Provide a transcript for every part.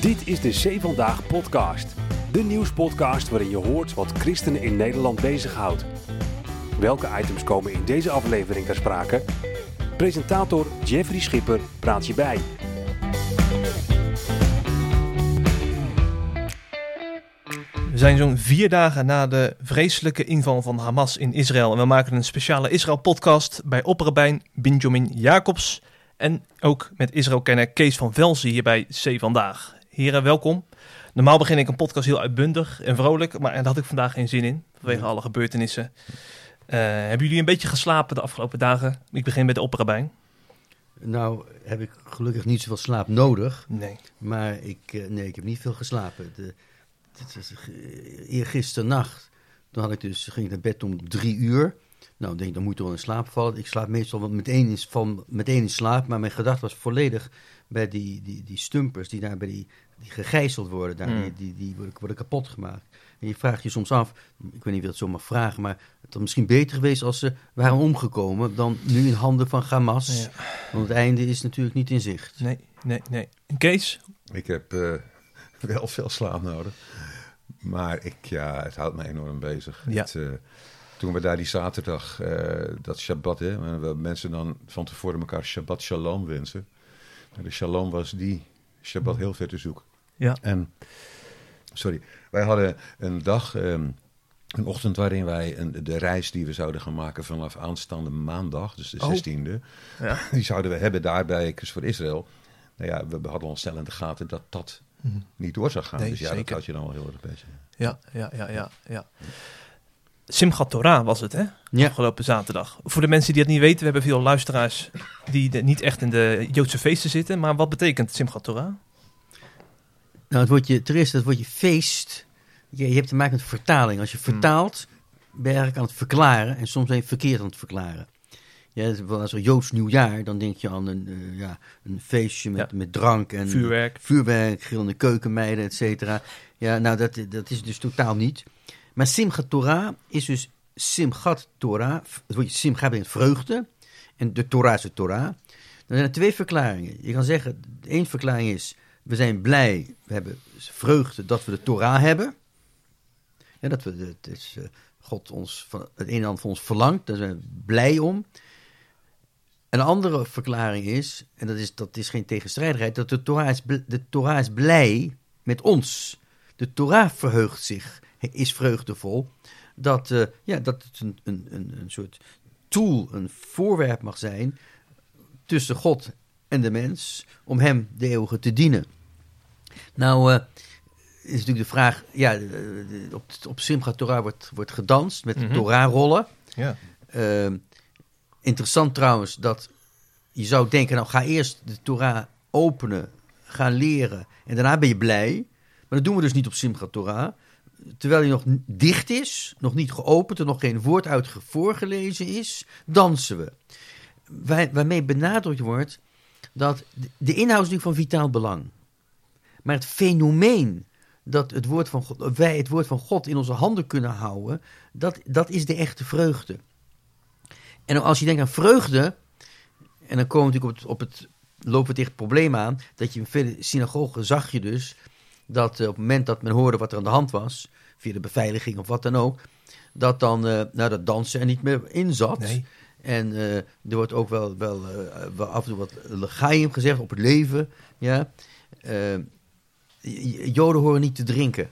Dit is de Zee Vandaag podcast. De nieuwspodcast waarin je hoort wat christenen in Nederland bezighoudt. Welke items komen in deze aflevering ter sprake? Presentator Jeffrey Schipper praat je bij. We zijn zo'n vier dagen na de vreselijke inval van Hamas in Israël. En we maken een speciale Israël-podcast bij opperbijn Benjamin Jacobs. En ook met Israël-kenner Kees van Velzen hier bij C Vandaag. Heren, welkom. Normaal begin ik een podcast heel uitbundig en vrolijk, maar daar had ik vandaag geen zin in, vanwege alle gebeurtenissen. Uh, hebben jullie een beetje geslapen de afgelopen dagen? Ik begin met de opperbijn. Nou, heb ik gelukkig niet zoveel slaap nodig. Nee. Maar ik, uh, nee, ik heb niet veel geslapen. De, uh, eergisternacht, toen had ik dus, ging ik naar bed om drie uur. Nou, denk ik, dan moet je wel in slaap vallen. Ik slaap meestal meteen in, van, meteen in slaap, maar mijn gedachte was volledig bij die, die, die stumpers die daar bij die, die gegijzeld worden. Daar, Hmm. die, die, die worden, worden kapot gemaakt. En je vraagt je soms af, ik weet niet of je dat zo mag vragen, maar het had misschien beter geweest als ze waren omgekomen dan nu in handen van Hamas. Ja. Want het einde is natuurlijk niet in zicht. Nee, nee, nee. En Kees? Ik heb eh, wel veel slaap nodig. Maar ik, ja, het houdt me enorm bezig. Ja. Het, eh, toen we daar die zaterdag, eh, dat Shabbat, hè, waar mensen dan van tevoren elkaar Shabbat Shalom wensen. De Shalom was die Shabbat heel ver te zoeken. Ja. En, sorry, wij hadden een dag, ehm, een ochtend waarin wij een, de reis die we zouden gaan maken vanaf aanstaande maandag, dus de Oh. 16e, Ja. die zouden we hebben daar bij Kus voor Israël. Nou ja, we hadden ons snel in de gaten dat dat niet door zou gaan. Mhm. Nee, dus ja, zeker. dat had je dan wel heel erg beetje. Ja, ja, ja, ja, ja. Simchat Torah was het, hè? Ja. Afgelopen zaterdag. Voor de mensen die het niet weten, we hebben veel luisteraars die de- niet echt in de Joodse feesten zitten. Maar wat betekent Simchat Torah? Nou, het woordje, ten eerste, het woordje feest, je, je hebt te maken met vertaling. Als je vertaalt, ben je eigenlijk aan het verklaren en soms ben je verkeerd aan het verklaren. Ja, als er Joods nieuwjaar, dan denk je aan een, eh, ja, een feestje met, Ja. met drank en Vuurwerk. vuurwerk, grillende keukenmeiden, et cetera. Ja, nou, dat, dat is dus totaal niet. Maar Simchat Torah is dus Simchat Torah. Het woordje Simcha betekent vreugde. En de Torah is de Torah. Dan zijn er twee verklaringen. Je kan zeggen, één verklaring is, we zijn blij, we hebben vreugde dat we de Torah hebben. Ja, dat we, het is, eh, God ons van het een en ander van ons verlangt, daar zijn we blij om. Een andere verklaring is, en dat is, dat is geen tegenstrijdigheid, dat de Torah, is, de Torah is blij met ons. De Torah verheugt zich, is vreugdevol, dat, eh, ja, dat het een, een, een, een soort tool, een voorwerp mag zijn tussen God en de mens, om hem de eeuwige te dienen. Nou, eh, is natuurlijk de vraag, ja, eh, op, op Simchat Torah wordt, wordt gedanst met de Mhm. Torah-rollen. Ja. Ehm, interessant trouwens dat je zou denken, nou ga eerst de Torah openen, gaan leren en daarna ben je blij. Maar dat doen we dus niet op Simchat Torah. Terwijl hij nog dicht is, nog niet geopend, er nog geen woord uit ge- voorgelezen is, dansen we. Waar, waarmee benadrukt wordt dat de- inhoud is natuurlijk van vitaal belang. Maar het fenomeen dat het woord van God, wij het woord van God in onze handen kunnen houden, dat, dat is de echte vreugde. En als je denkt aan vreugde, en dan komen we natuurlijk op het, op het lopen we tegen het probleem aan, dat je in vele synagogen zag je dus dat eh, op het moment dat men hoorde wat er aan de hand was, via de beveiliging of wat dan ook, dat dan eh, nou, dat dansen er niet meer in zat. Nee. En eh, er wordt ook wel, wel, wel af en toe wat legaim gezegd op het leven. Ja. Joden horen niet te drinken.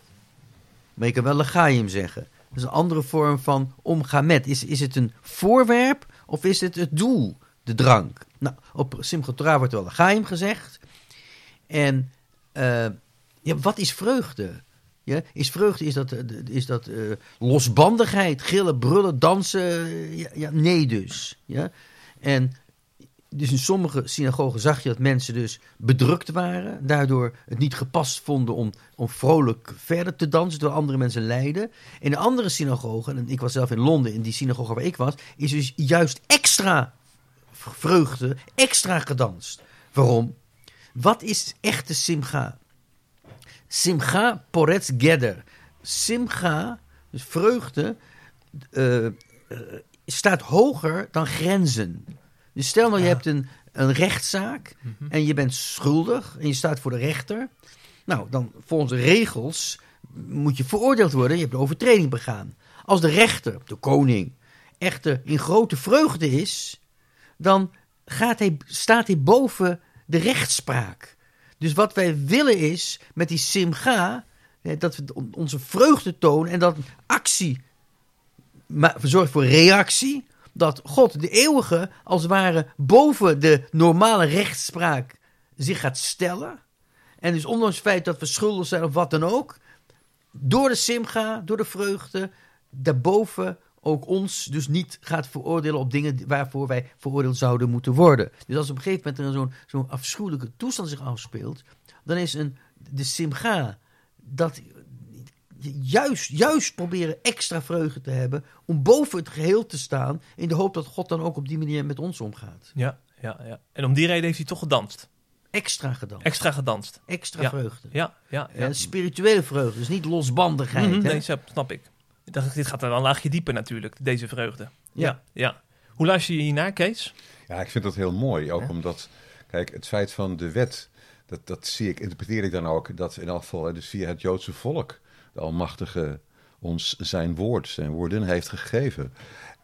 Maar je kan wel legaim zeggen. Dat is een andere vorm van omgaan met. Is, is het een voorwerp of is het het doel, de drank? Nou, op Simchat Torah wordt wel legaim gezegd. En ja, wat is vreugde? Ja, is vreugde, is dat, is dat eh, losbandigheid, gillen, brullen, dansen? Ja, ja, nee dus. Ja? En dus in sommige synagogen zag je dat mensen dus bedrukt waren. Daardoor het niet gepast vonden om, om vrolijk verder te dansen. Door andere mensen lijden. In de andere synagogen, en ik was zelf in Londen, in die synagoge waar ik was. Is dus juist extra vreugde, extra gedanst. Waarom? Wat is echte simcha? Simcha poretz geder. Simcha, dus vreugde, eh, eh, staat hoger dan grenzen. Dus stel nou, je hebt een, een rechtszaak en je bent schuldig en je staat voor de rechter. Nou, dan volgens de regels moet je veroordeeld worden. Je hebt een overtreding begaan. Als de rechter, de koning, echter in grote vreugde is, dan gaat hij, staat hij boven de rechtspraak. Dus wat wij willen is met die simga, dat we on- onze vreugde tonen en dat actie zorgt voor reactie. Dat God, de eeuwige, als het ware boven de normale rechtspraak zich gaat stellen. En dus ondanks het feit dat we schuldig zijn of wat dan ook, door de simga, door de vreugde, daarboven ook ons dus niet gaat veroordelen op dingen waarvoor wij veroordeeld zouden moeten worden. Dus als op een gegeven moment er zo'n zo'n afschuwelijke toestand zich afspeelt, dan is een, de simga dat juist, juist proberen extra vreugde te hebben om boven het geheel te staan in de hoop dat God dan ook op die manier met ons omgaat. Ja, ja, ja. En om die reden heeft hij toch gedanst. Extra gedaan. Extra gedanst. Extra Ja. vreugde. Ja, ja, ja. Ja, spirituele vreugde, dus niet losbandigheid. Nee, snap, snap ik. Ik dacht, dit gaat er wel een laagje dieper natuurlijk, deze vreugde. Ja. Ja, ja. Hoe luister je hiernaar, Kees? Ja, ik vind dat heel mooi. Ook Ja. omdat, kijk, het feit van de wet, dat, dat zie ik, interpreteer ik dan ook, dat in elk geval, dus via het Joodse volk, de Almachtige ons zijn woord, zijn woorden heeft gegeven.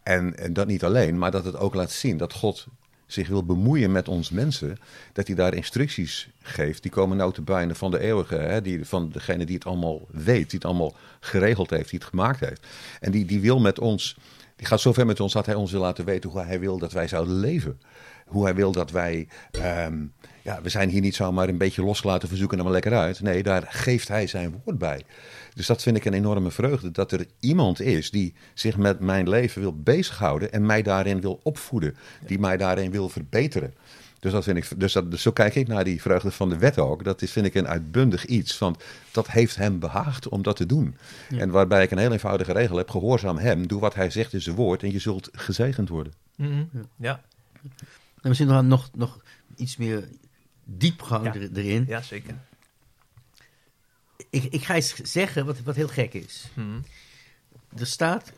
En, en dat niet alleen, maar dat het ook laat zien dat God zich wil bemoeien met ons mensen, dat hij daar instructies geeft. Die komen nou te bijna van de eeuwige, hè, die, van degene die het allemaal weet, die het allemaal geregeld heeft, die het gemaakt heeft. En die, die wil met ons, die gaat zover met ons dat hij ons wil laten weten hoe hij wil dat wij zouden leven. Hoe hij wil dat wij, ehm, ja, we zijn hier niet zomaar een beetje losgelaten, verzoeken er maar lekker uit. Nee, daar geeft hij zijn woord bij. Dus dat vind ik een enorme vreugde, dat er iemand is die zich met mijn leven wil bezighouden en mij daarin wil opvoeden, die mij daarin wil verbeteren. Dus, dat vind ik, dus, dat, dus zo kijk ik naar die vreugde van de wet ook. Dat is, vind ik een uitbundig iets. Want dat heeft hem behaagd om dat te doen. En waarbij ik een heel eenvoudige regel heb. Gehoorzaam hem. Doe wat hij zegt in zijn woord. En je zult gezegend worden. Mhm. Ja, En misschien nog, nog, nog iets meer diepgang Ja. er- erin. ja zeker. Ik, ik ga eens zeggen wat, wat heel gek is. Mhm. Er staat,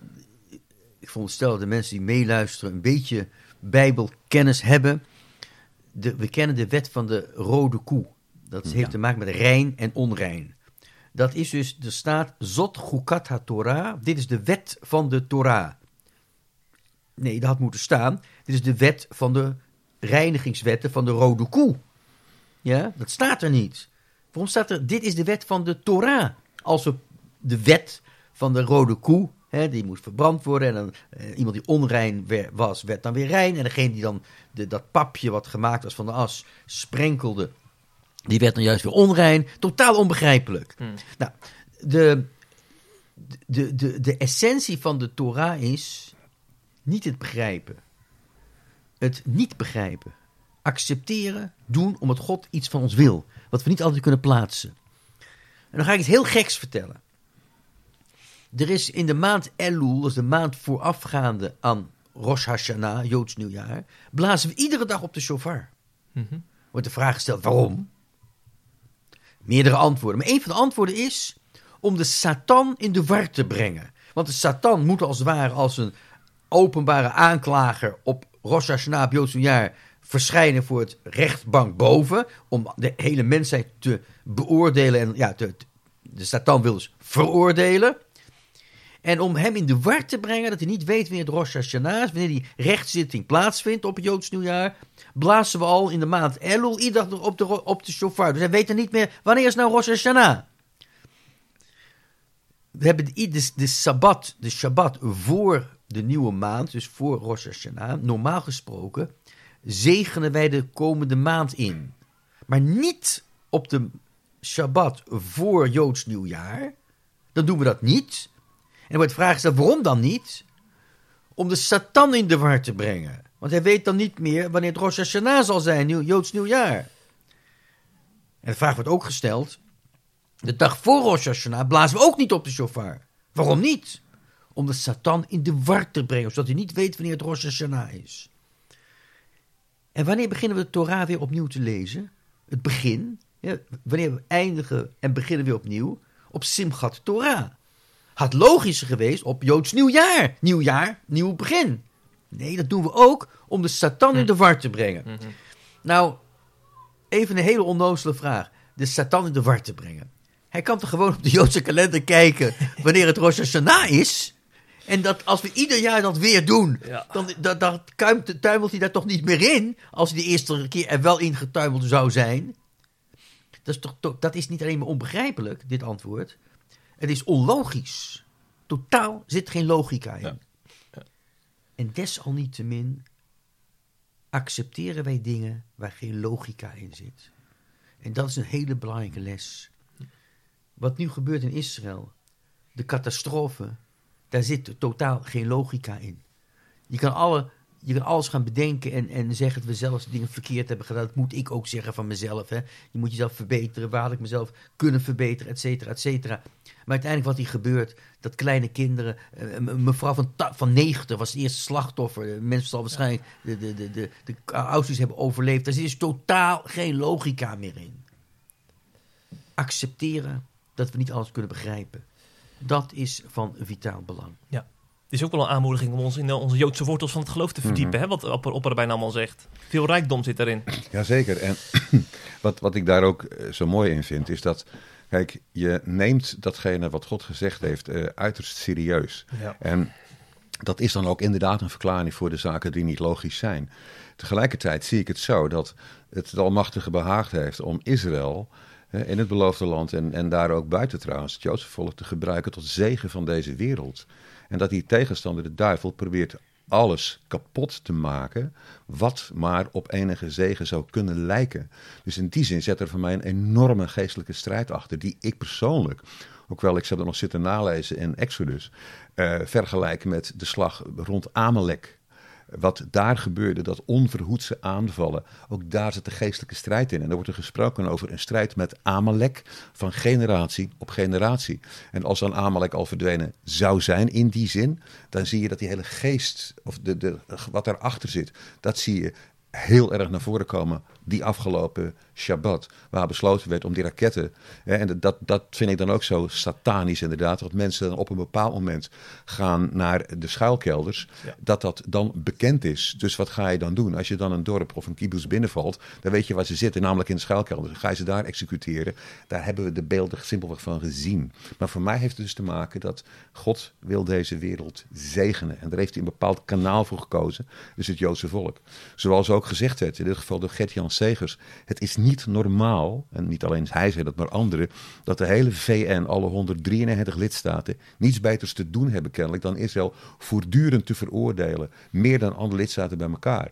ik veronderstel dat de mensen die meeluisteren een beetje bijbelkennis hebben. De, we kennen de wet van de rode koe. Dat heeft Ja. te maken met rein en onrein. Dat is dus, er staat Zot Chukat HaTorah. Dit is de wet van de Torah. Nee, dat had moeten staan. Dit is de wet van de reinigingswetten van de rode koe. Ja, dat staat er niet. Waarom staat er, dit is de wet van de Torah? Als we de wet van de rode koe, die moest verbrand worden. En dan, eh, iemand die onrein wer- was, werd dan weer rein. En degene die dan de, dat papje wat gemaakt was van de as sprenkelde, die werd dan juist weer onrein. Totaal onbegrijpelijk. Hmm. Nou, de, de, de, de essentie van de Torah is niet het begrijpen. Het niet begrijpen. Accepteren, doen omdat God iets van ons wil. Wat we niet altijd kunnen plaatsen. En dan ga ik iets heel geks vertellen. Er is in de maand Elul, dat is de maand voorafgaande aan Rosh Hashanah, Joods nieuwjaar, blazen we iedere dag op de shofar. Mhm. Wordt de vraag gesteld, waarom? Meerdere antwoorden. Maar een van de antwoorden is om de Satan in de war te brengen. Want de Satan moet als het ware als een openbare aanklager op Rosh Hashanah, op Joods nieuwjaar, verschijnen voor het rechtbank boven. Om de hele mensheid te beoordelen. En ja, te- de Satan wil dus veroordelen. En om hem in de war te brengen, dat hij niet weet wanneer het Rosh Hashanah is, wanneer die rechtszitting plaatsvindt op het Joods nieuwjaar, blazen we al in de maand Elul iedere dag op de, op de shofar. Dus hij weet dan niet meer, wanneer is nou Rosh Hashanah? We hebben de, de, de Sabbat, de Shabbat voor de nieuwe maand, dus voor Rosh Hashanah. Normaal gesproken zegenen wij de komende maand in. Maar niet op de Shabbat voor Joods nieuwjaar. Dan doen we dat niet. En wordt vraag gesteld, waarom dan niet? Om de Satan in de war te brengen. Want hij weet dan niet meer wanneer het Rosh Hashanah zal zijn, nieuw, Joods nieuwjaar. En de vraag wordt ook gesteld, de dag voor Rosh Hashanah blazen we ook niet op de shofar. Waarom niet? Om de Satan in de war te brengen, zodat hij niet weet wanneer het Rosh Hashanah is. En wanneer beginnen we de Torah weer opnieuw te lezen? Het begin. Ja, wanneer we eindigen en beginnen weer opnieuw? Op Simchat Torah. Had logischer geweest op Joods nieuwjaar. Nieuwjaar, nieuw begin. Nee, dat doen we ook om de Satan in de war te brengen. Mhm. Nou, even een hele onnozele vraag. de Satan in de war te brengen. Hij kan toch gewoon op de Joodse kalender kijken wanneer het Rosh Hashanah is. En dat als we ieder jaar dat weer doen, Ja. dan, kuimt- tuimelt hij daar toch niet meer in. Als hij de eerste keer er wel in getuimeld zou zijn. Dat is, toch, to- dat is niet alleen maar onbegrijpelijk, dit antwoord. Het is onlogisch. Totaal zit geen logica in. Ja. En desalniettemin accepteren wij dingen waar geen logica in zit. En dat is een hele belangrijke les. Wat nu gebeurt in Israël, de catastrofe, daar zit totaal geen logica in. Je kan, alle, je kan alles gaan bedenken en, en zeggen dat we zelfs dingen verkeerd hebben gedaan. Dat moet ik ook zeggen van mezelf. Hè. Je moet jezelf verbeteren, waar had ik mezelf kunnen verbeteren, et cetera, et cetera. Maar uiteindelijk wat hier gebeurt, dat kleine kinderen... eh, een mevrouw van, van 90 was het eerste slachtoffer. Mensen zal waarschijnlijk de, de, de, de, de Auschwitz hebben overleefd. Daar zit dus totaal geen logica meer in. Accepteren dat we niet alles kunnen begrijpen. Dat is van vitaal belang. Het is ook wel een aanmoediging om ons in onze Joodse wortels van het geloof te verdiepen. hè, wat Opper, Opperbijn allemaal zegt. Veel rijkdom zit daarin. Jazeker. En wat, wat ik daar ook eh, zo mooi in vind, is dat, kijk, je neemt datgene wat God gezegd heeft eh, uiterst serieus. Ja. En dat is dan ook inderdaad een verklaring voor de zaken die niet logisch zijn. Tegelijkertijd zie ik het zo dat het de Almachtige behaagd heeft om Israël in het beloofde land en, en daar ook buiten trouwens, het Joodse volk, te gebruiken tot zegen van deze wereld. En dat die tegenstander, de duivel, probeert alles kapot te maken wat maar op enige zegen zou kunnen lijken. Dus in die zin zet er voor mij een enorme geestelijke strijd achter, die ik persoonlijk, ook wel ik heb er nog zitten nalezen in Exodus, eh, vergelijken met de slag rond Amalek. Wat daar gebeurde, dat onverhoedse aanvallen, ook daar zit de geestelijke strijd in. En er wordt er gesproken over een strijd met Amalek van generatie op generatie. En als dan Amalek al verdwenen zou zijn in die zin, dan zie je dat die hele geest, of de, de, wat daarachter zit, dat zie je heel erg naar voren komen die afgelopen Shabbat. Waar besloten werd om die raketten. Hè, en dat, dat vind ik dan ook zo satanisch inderdaad. Dat mensen dan op een bepaald moment gaan naar de schuilkelders. Ja. Dat dat dan bekend is. Dus wat ga je dan doen? Als je dan een dorp of een kibbutz binnenvalt. Dan weet je waar ze zitten, namelijk in de schuilkelders. Dan ga je ze daar executeren. Daar hebben we de beelden simpelweg van gezien. Maar voor mij heeft het dus te maken dat God wil deze wereld zegenen. En daar heeft hij een bepaald kanaal voor gekozen. Dus het Joodse volk. Zoals ook gezegd werd, in dit geval door Gert-Jan Segers. Het is niet normaal, en niet alleen hij zei dat, maar anderen, dat de hele VN, alle 193 lidstaten, niets beters te doen hebben kennelijk dan Israël voortdurend te veroordelen. Meer dan andere lidstaten bij elkaar.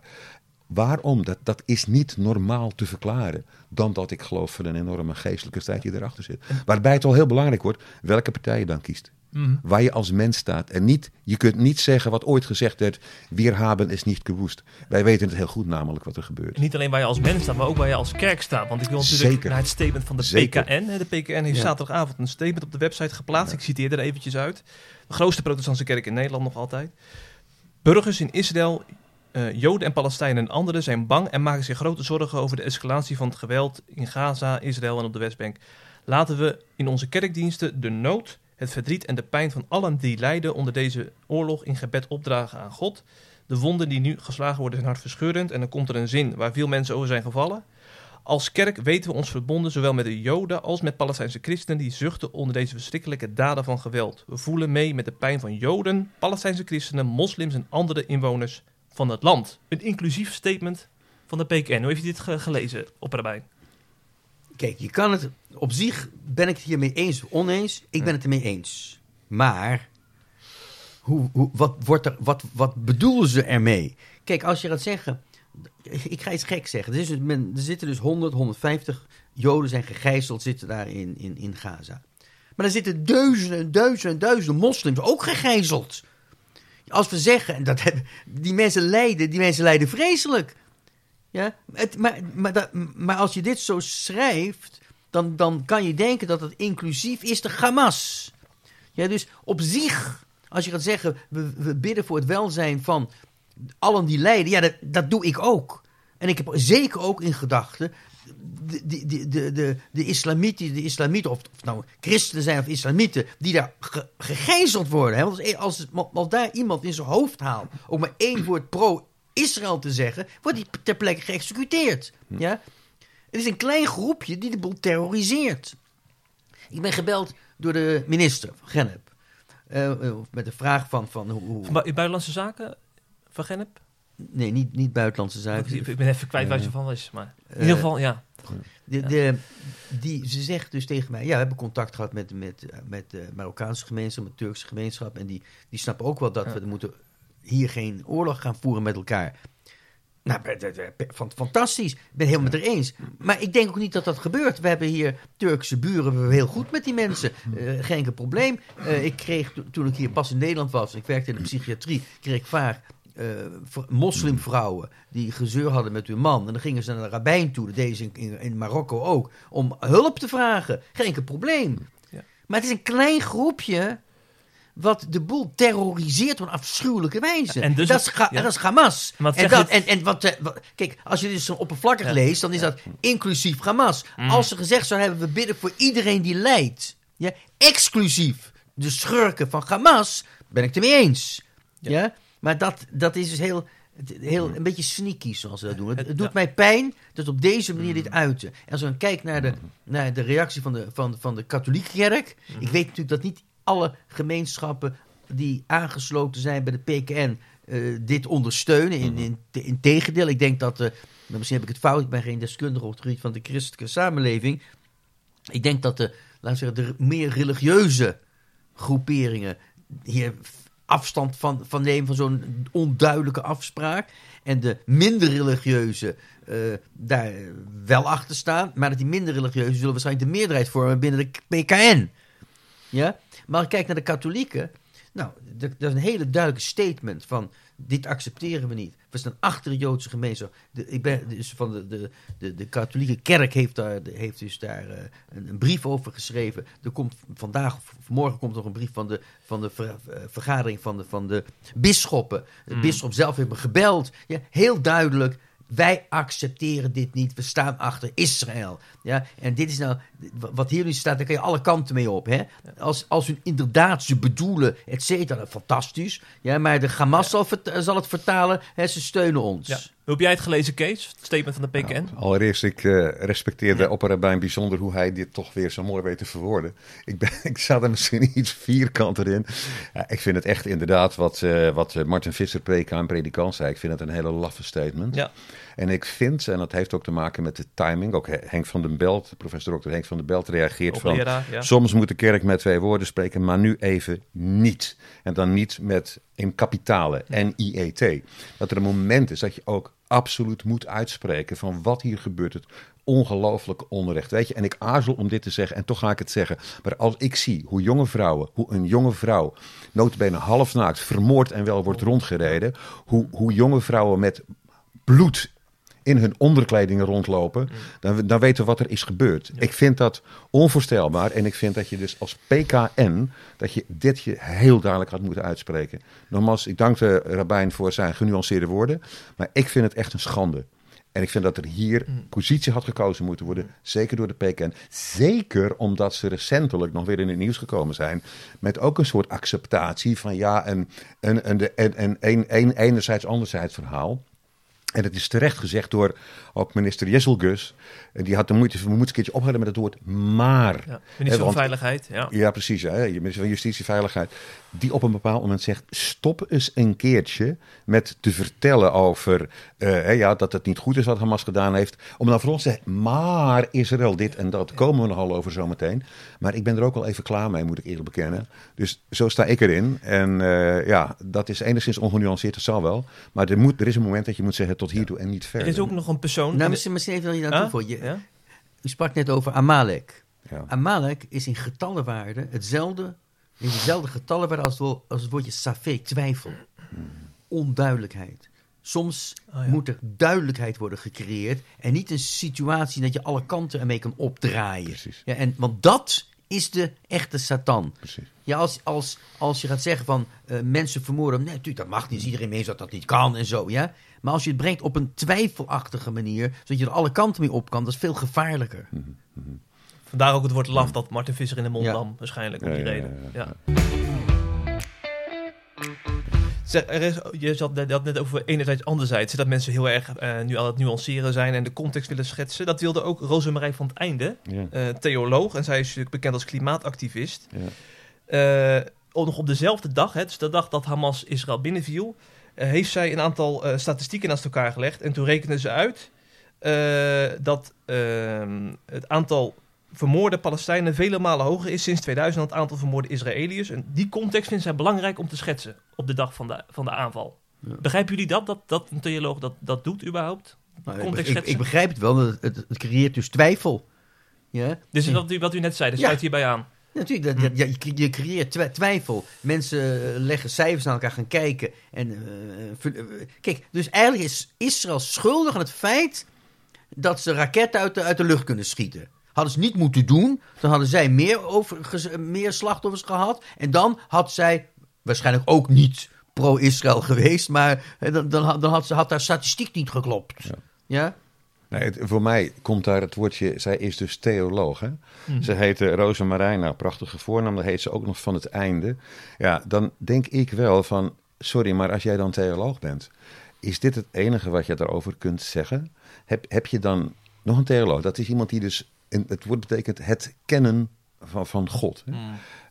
Waarom? Dat, dat is niet normaal te verklaren. Dan dat ik geloof van een enorme geestelijke strijd die erachter zit. Waarbij het al heel belangrijk wordt welke partij je dan kiest. Mhm. Waar je als mens staat. En niet, je kunt niet zeggen wat ooit gezegd werd: Wir haben is niet gewoest. Wij weten het heel goed, namelijk wat er gebeurt. En niet alleen waar je als mens staat, maar ook waar je als kerk staat. Want ik wil natuurlijk Zeker. naar het statement van de Zeker. PKN. hè. De PKN heeft Ja. zaterdagavond een statement op de website geplaatst. Ik citeer er eventjes uit. De grootste protestantse kerk in Nederland nog altijd. Burgers in Israël, eh, Joden en Palestijnen en anderen zijn bang en maken zich grote zorgen over de escalatie van het geweld in Gaza, Israël en op de Westbank. Laten we in onze kerkdiensten de nood, het verdriet en de pijn van allen die lijden onder deze oorlog in gebed opdragen aan God. De wonden die nu geslagen worden zijn hartverscheurend en dan komt er een zin waar veel mensen over zijn gevallen. Als kerk weten we ons verbonden zowel met de Joden als met Palestijnse christenen die zuchten onder deze verschrikkelijke daden van geweld. We voelen mee met de pijn van Joden, Palestijnse christenen, moslims en andere inwoners van het land. Een inclusief statement van de PKN. Hoe heeft u dit ge- gelezen, Opperbijn? Kijk, je kan het... Op zich ben ik het hiermee eens of oneens. Ik ben het ermee eens. Maar... Hoe, hoe, wat, wordt er, wat, wat bedoelen ze ermee? Kijk, als je gaat zeggen... Ik ga iets gek zeggen. Er, is men, zitten dus 100, 150 Joden zijn gegijzeld, zitten daar in, in, in Gaza. Maar er zitten duizenden en duizenden en duizenden moslims ook gegijzeld. Als we zeggen, en dat, hebben- die mensen lijden, die mensen lijden vreselijk. Ja, maar, maar, maar als je dit zo schrijft, dan, dan kan je denken dat het inclusief is de Hamas. Ja, dus op zich, als je gaat zeggen, we, we bidden voor het welzijn van allen die lijden, ja, dat, dat doe ik ook. En ik heb zeker ook in gedachten de, de, de, de, de, islamieten, de islamieten of, nou christenen zijn of islamieten, die daar ge- gegijzeld worden. Hè? Want als, als, als daar iemand in zijn hoofd haalt, ook maar één woord pro-Israël te zeggen, wordt hij ter plekke geëxecuteerd. Ja? Het is een klein groepje die de boel terroriseert. Ik ben gebeld door de minister van Gennep. Eh, eh, met de vraag van, van hoe... hoe- Van bu- Buitenlandse Zaken van Gennep? nee, niet, niet buitenlandse zaken. ik ben even kwijt waar ze van is. Maar in Eh, ieder geval, ja. De, de, die, ze zegt dus tegen mij, ja, we hebben contact gehad met, met, met de Marokkaanse gemeenschap, met de Turkse gemeenschap. En die, die snappen ook wel dat we moeten hier geen oorlog gaan voeren met elkaar. Nou, fantastisch. Ik ben het helemaal met haar eens. Maar ik denk ook niet dat dat gebeurt. We hebben hier Turkse buren, we hebben heel goed met die mensen. Eh, geen enkel probleem. Eh, ik kreeg, to- toen ik hier pas in Nederland was, ik werkte in de psychiatrie, kreeg ik vaak eh, moslimvrouwen die gezeur hadden met hun man. En dan gingen ze naar de rabbijn toe, dat deden ze in, in, in Marokko ook, om hulp te vragen. Geen enkel probleem. Ja. Maar het is een klein groepje wat de boel terroriseert op een afschuwelijke wijze. En dus- dat, is Ga- ja. dat is Hamas. Wat En, dat, en, en wat, eh, wat- kijk, als je dit zo oppervlakkig Ja. leest, dan is dat inclusief Hamas. Mm. Als ze gezegd zou hebben, we bidden voor iedereen die lijdt. Ja, exclusief de schurken van Hamas, ben ik het ermee eens. Ja. Maar dat, dat is dus heel, heel, een beetje sneaky zoals ze dat doen. Het, het doet mij pijn dat op deze manier dit uiten. En als we dan kijken naar de, naar de reactie van de, van, van de katholieke kerk. Ik weet natuurlijk dat niet alle gemeenschappen die aangesloten zijn bij de PKN eh, dit ondersteunen. In, in, in tegendeel, ik denk dat, maar misschien heb ik het fout, ik ben geen deskundige op het gebied van de christelijke samenleving. Ik denk dat de, laten we zeggen, de meer religieuze groeperingen hier afstand van, van nemen van zo'n onduidelijke afspraak. En de minder religieuze eh, daar wel achter staan. Maar dat die minder religieuze zullen waarschijnlijk de meerderheid vormen binnen de PKN. Ja? Maar kijk naar de katholieken. Nou, dat dat is een hele duidelijke statement van dit accepteren we niet. We staan achter de Joodse gemeenschap. De, ik ben dus van de, de, de, de katholieke kerk heeft, daar, heeft dus daar eh, een, een brief over geschreven. Er komt vandaag of morgen komt nog een brief van de, van de ver- eh, vergadering van de, van de bisschoppen. De bisschop zelf heeft me gebeld. Ja, heel duidelijk. Wij accepteren dit niet. We staan achter Israël. Ja, en dit is nou, wat hier nu staat, daar kan je alle kanten mee op. Hè? Als, als hun inderdaad ze bedoelen, et cetera, fantastisch. Ja, maar de Hamas zal, vert- zal het vertalen, hè, ze steunen ons. ja. Hoe heb jij het gelezen, Kees? Het statement van de PKN? Nou, allereerst, ik eh, respecteer de opperrabijn bijzonder hoe hij dit toch weer zo mooi weet te verwoorden. Ik, ben, ik zat er misschien iets vierkanter in. Ja, ik vind het echt inderdaad wat, eh, wat eh, Martin Visser, PK en predikant zei. Ik vind het een hele laffe statement. Ja. En ik vind, en dat heeft ook te maken met de timing, ook Henk van den Belt, professor Dr. Henk van den Belt reageert van... Ja. Soms moet de kerk met twee woorden spreken, maar nu even niet. En dan niet met in kapitalen, N-I-E-T. Dat er een moment is dat je ook absoluut moet uitspreken van wat hier gebeurt. Het ongelooflijke onrecht. Weet je, en ik aarzel om dit te zeggen en toch ga ik het zeggen. Maar als ik zie hoe jonge vrouwen, hoe een jonge vrouw, notabene halfnaakt, vermoord en wel wordt rondgereden. Hoe, hoe jonge vrouwen met bloed in hun onderkledingen rondlopen, dan, dan weten we wat er is gebeurd. Ik vind dat onvoorstelbaar en ik vind dat je dus als PKN, dat je dit je heel duidelijk had moeten uitspreken. Nogmaals, ik dank de rabbijn voor zijn genuanceerde woorden, maar ik vind het echt een schande. En ik vind dat er hier positie had gekozen moeten worden, zeker door de PKN. Zeker omdat ze recentelijk nog weer in het nieuws gekomen zijn met ook een soort acceptatie van ja, een, een, een, een, een enerzijds anderzijds verhaal. En het is terecht gezegd door ook minister Jesselgus. En die had de moeite, we moeten een keertje ophouden met het woord maar. Ja. Minister van Veiligheid, ja. Ja, precies. Hè? Minister van Justitie Veiligheid. Die op een bepaald moment zegt: stop eens een keertje met te vertellen over eh, ja, dat het niet goed is wat Hamas gedaan heeft. Om dan voor ons te zeggen: maar Israël dit en dat. Komen we nogal over zometeen. Maar ik ben er ook wel even klaar mee, moet ik eerlijk bekennen. Dus zo sta ik erin. En eh, ja, dat is enigszins ongenuanceerd, dat zal wel. Maar er, moet, er is een moment dat je moet zeggen: tot hiertoe en niet Er verder. is ook nog een persoon... Nou, misschien, misschien even hier aan Ah, toevoegen. Je- ja? U sprak net over Amalek. Ja. Amalek is in getallenwaarde hetzelfde, in dezelfde getallenwaarde als het, als het woordje safek, twijfel. Onduidelijkheid. Soms Oh ja. moet er duidelijkheid worden gecreëerd en niet een situatie dat je alle kanten ermee kan opdraaien. Precies. Ja, en, want dat is de echte Satan. Precies. Ja, als, als, als je gaat zeggen van eh, mensen vermoorden, nee, natuurlijk, dat mag niet. Is iedereen mee dat dat niet kan en zo, ja. Maar als je het brengt op een twijfelachtige manier, zodat je er alle kanten mee op kan, dat is veel gevaarlijker. Vandaar ook het woord laf dat Martin Visser in de mond Ja. nam, waarschijnlijk, om Ja, die ja, reden. ja, Ja. Zeg, er is, je zat net, had net over enerzijds, anderzijds. Dat mensen heel erg eh, nu aan het nuanceren zijn en de context willen schetsen. Dat wilde ook Rosemarij van het Einde, Ja. eh, theoloog. En zij is natuurlijk bekend als klimaatactivist. Ja. Eh, ook nog op dezelfde dag, hè, dus de dag dat Hamas Israël binnenviel, heeft zij een aantal eh, statistieken naast elkaar gelegd. En toen rekenden ze uit eh, dat ehm, het aantal vermoorde Palestijnen vele malen hoger is sinds 2000 dan het aantal vermoorde Israëliërs. En die context vindt zij belangrijk om te schetsen op de dag van de, van de aanval. Ja. Begrijpen jullie dat, dat, dat een theoloog dat, dat doet überhaupt? Nou, ik, Context ik, schetsen. ik begrijp het wel, het, het creëert dus twijfel. Ja? Dus wat u, wat u net zei, Ja. sluit hierbij aan. Natuurlijk, dat, ja, je, je creëert twi- twijfel. Mensen eh, leggen cijfers aan elkaar, gaan kijken. En, eh, eh, kijk, dus eigenlijk is Israël schuldig aan het feit dat ze raketten uit de, uit de lucht kunnen schieten. Hadden ze niet moeten doen, dan hadden zij meer, over, meer slachtoffers gehad. En dan had zij waarschijnlijk ook niet pro-Israël geweest, maar dan, dan, had- dan had, ze, had haar statistiek niet geklopt. Ja. Ja? Het- voor mij komt daar het woordje, zij is dus theoloog. Hè? Ze heet uh, Rosa Marijna, prachtige voornaam, dan heet ze ook nog van het einde. Ja, dan denk ik wel van, sorry, maar als jij dan theoloog bent, is dit het enige wat je daarover kunt zeggen? Heb, heb je dan nog een theoloog? Dat is iemand die dus, in, het woord betekent het kennen van, van God. Hè?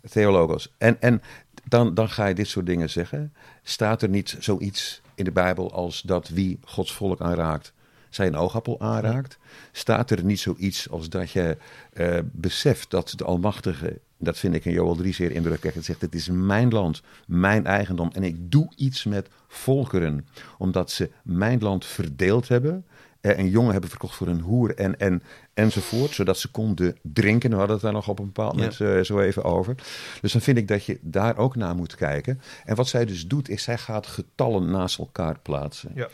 Theologos. En, en dan, dan ga je dit soort dingen zeggen. Staat er niet zoiets in de Bijbel als dat wie Gods volk aanraakt, zijn oogappel aanraakt? Staat er niet zoiets als dat je eh, beseft dat de Almachtige, dat vind ik in Joel 3 zeer indrukwekkend, zegt: Het is mijn land, mijn eigendom en ik doe iets met volkeren, omdat ze mijn land verdeeld hebben. eh, Een jongen hebben verkocht voor een hoer en, en, enzovoort, zodat ze konden drinken. We hadden het daar nog op een bepaald moment eh, zo even over. Dus dan vind ik dat je daar ook naar moet kijken. En wat zij dus doet, is zij gaat getallen naast elkaar plaatsen. Ja.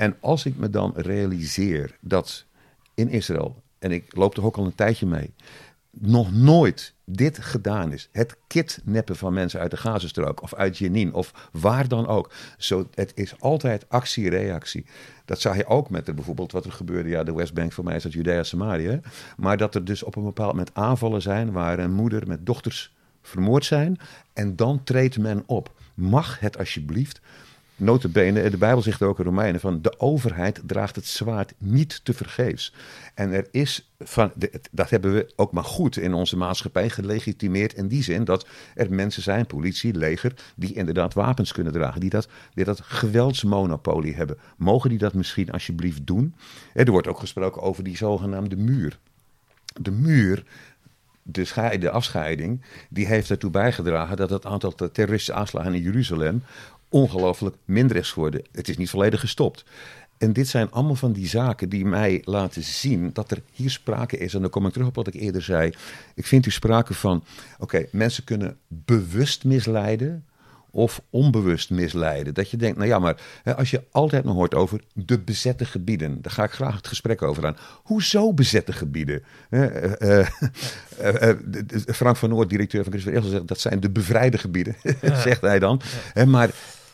En als ik me dan realiseer dat in Israël, en ik loop er ook al een tijdje mee, nog nooit dit gedaan is. Het kidnappen van mensen uit de Gazastrook of uit Jenin of waar dan ook. Zo, het is altijd actie-reactie. Dat zag je ook met er bijvoorbeeld wat er gebeurde. Ja, de Westbank voor mij is dat Judea-Samarië. Maar dat er dus op een bepaald moment aanvallen zijn waar een moeder met dochters vermoord zijn. En dan treedt men op. Mag het alsjeblieft Notabene, de Bijbel zegt ook in Romeinen van de overheid draagt het zwaard niet te vergeefs. En er is van, dat hebben we ook maar goed in onze maatschappij gelegitimeerd in die zin dat er mensen zijn, politie, leger, die inderdaad wapens kunnen dragen, die dat, die dat geweldsmonopolie hebben. Mogen die dat misschien alsjeblieft doen? Er wordt ook gesproken over die zogenaamde muur. De muur de, schei- de afscheiding, die heeft ertoe bijgedragen dat het aantal terroristische aanslagen in Jeruzalem ongelooflijk minder is geworden. Het is niet volledig gestopt. En dit zijn allemaal van die zaken die mij laten zien dat er hier sprake is. En dan kom ik terug op wat ik eerder zei. Ik vind hier sprake van, oké, mensen kunnen bewust misleiden of onbewust misleiden. Dat je denkt, nou ja, maar als je altijd nog hoort over de bezette gebieden, daar ga ik graag het gesprek over aan. Hoezo bezette gebieden? Eh, eh, eh, Frank van Noord, directeur van Christus zegt dat zijn de bevrijde gebieden, zegt hij dan. Maar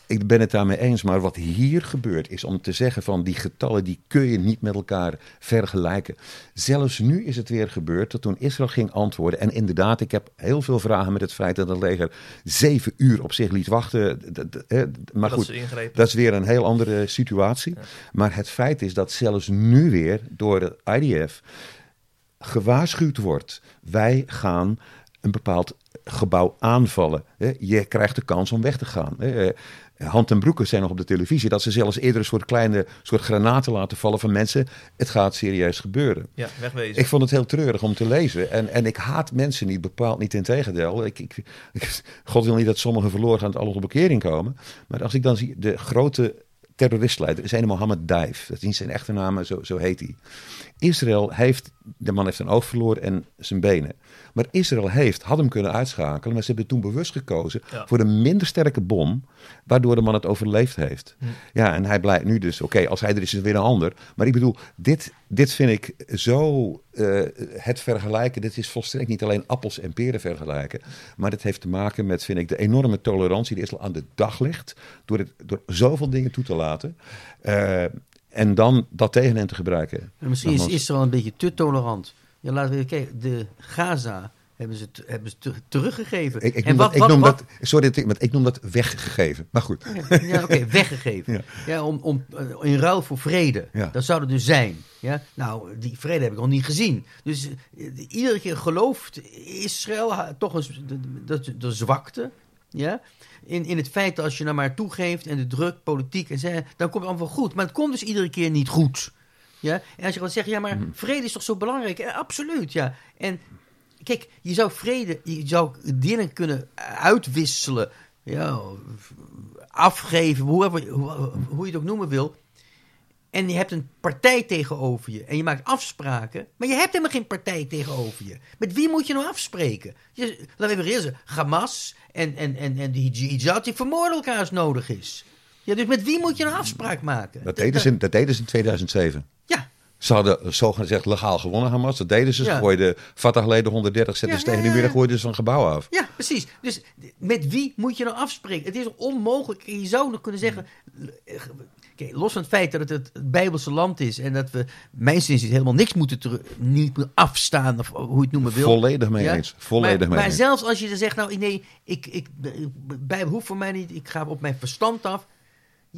ik ben het daarmee eens, maar wat hier gebeurt is om te zeggen van die getallen die kun je niet met elkaar vergelijken. Zelfs nu is het weer gebeurd dat toen Israël ging antwoorden en inderdaad, ik heb heel veel vragen met het feit dat het leger zeven uur op zich liet wachten. Maar goed, dat is weer een heel andere situatie. Maar het feit is dat zelfs nu weer door de IDF gewaarschuwd wordt. Wij gaan een bepaald gebouw aanvallen. Je krijgt de kans om weg te gaan. Hand en Broeken zijn nog op de televisie dat ze zelfs eerder een soort kleine soort granaten laten vallen van mensen. Het gaat serieus gebeuren. Ja, wegwezen. Ik vond het heel treurig om te lezen. En, en ik haat mensen niet, bepaald niet in tegendeel. Ik, ik, ik- God wil niet dat sommigen verloren gaan en alle tot bekering komen. Maar als ik dan zie, de grote terroristleider is een Mohammed Daif. Dat is niet zijn echte naam, zo, zo heet hij. Israël heeft, de man heeft een oog verloren en zijn benen. Maar Israël heeft, had hem kunnen uitschakelen, maar ze hebben toen bewust gekozen Ja. voor een minder sterke bom, waardoor de man het overleefd heeft. Ja, en hij blijkt nu dus, oké, als hij er is, is het weer een ander. Maar ik bedoel, dit, dit vind ik zo, eh, het vergelijken, dit is volstrekt niet alleen appels en peren vergelijken, maar dit heeft te maken met, vind ik, de enorme tolerantie die Israël aan de dag legt, door, het, door zoveel dingen toe te laten. Eh, en dan dat tegen hen te gebruiken. En misschien is. Israël een beetje te tolerant. Ja, laten we kijken. De Gaza hebben ze, hebben ze te- teruggegeven. Ik, ik, en noem wat, dat, ik, noem wat- dat, sorry, dat ik- maar ik noem dat weggegeven. Maar goed. Ja, oké, weggegeven. Ja. Ja. om, om, eh, in ruil voor vrede. Ja. Dat zou er dus zijn. Ja? Nou, die vrede heb ik nog niet gezien. Dus eh, iedere keer gelooft Israël toch eens de, de, de, de zwakte. Ja? In, in het feit dat als je nou maar toegeeft en de druk, politiek en zeggen, dan komt het allemaal goed. Maar het komt dus iedere keer niet goed. Ja? En als je dan zegt, ja, maar Mhm. vrede is toch zo belangrijk? Ja, absoluut, ja. En kijk, je zou vrede, je zou dingen kunnen uitwisselen, ja, afgeven, hoe, hoe, hoe je het ook noemen wil. En je hebt een partij tegenover je. En je maakt afspraken. Maar je hebt helemaal geen partij tegenover je. Met wie moet je nou afspreken? Je, laten we even zeggen. Hamas en, en, en, en die jihad die vermoorden elkaar als nodig is. Ja, dus met wie moet je een afspraak maken? Dat deden ze in, dat deden ze in 2007. Ja, Ze hadden zogezegd legaal gewonnen, Hamas. Dat deden ze. Ze Ja. gooiden Fatah-leden 130 zetten Ja, tegen de muur ja. gooiden ze een gebouw af. ja, precies. Dus met wie moet je nou afspreken? Het is onmogelijk. Je zou nog kunnen zeggen. Kijk, los van het feit dat het het Bijbelse land is. en dat we, mijn zin is, helemaal niks moeten, niet afstaan. of hoe je het noemen wil. Volledig mee Ja? eens. Volledig maar, mee maar eens. zelfs als je dan zegt, nou nee, ik, ik, Bijbel hoeft voor mij niet, ik ga op mijn verstand af.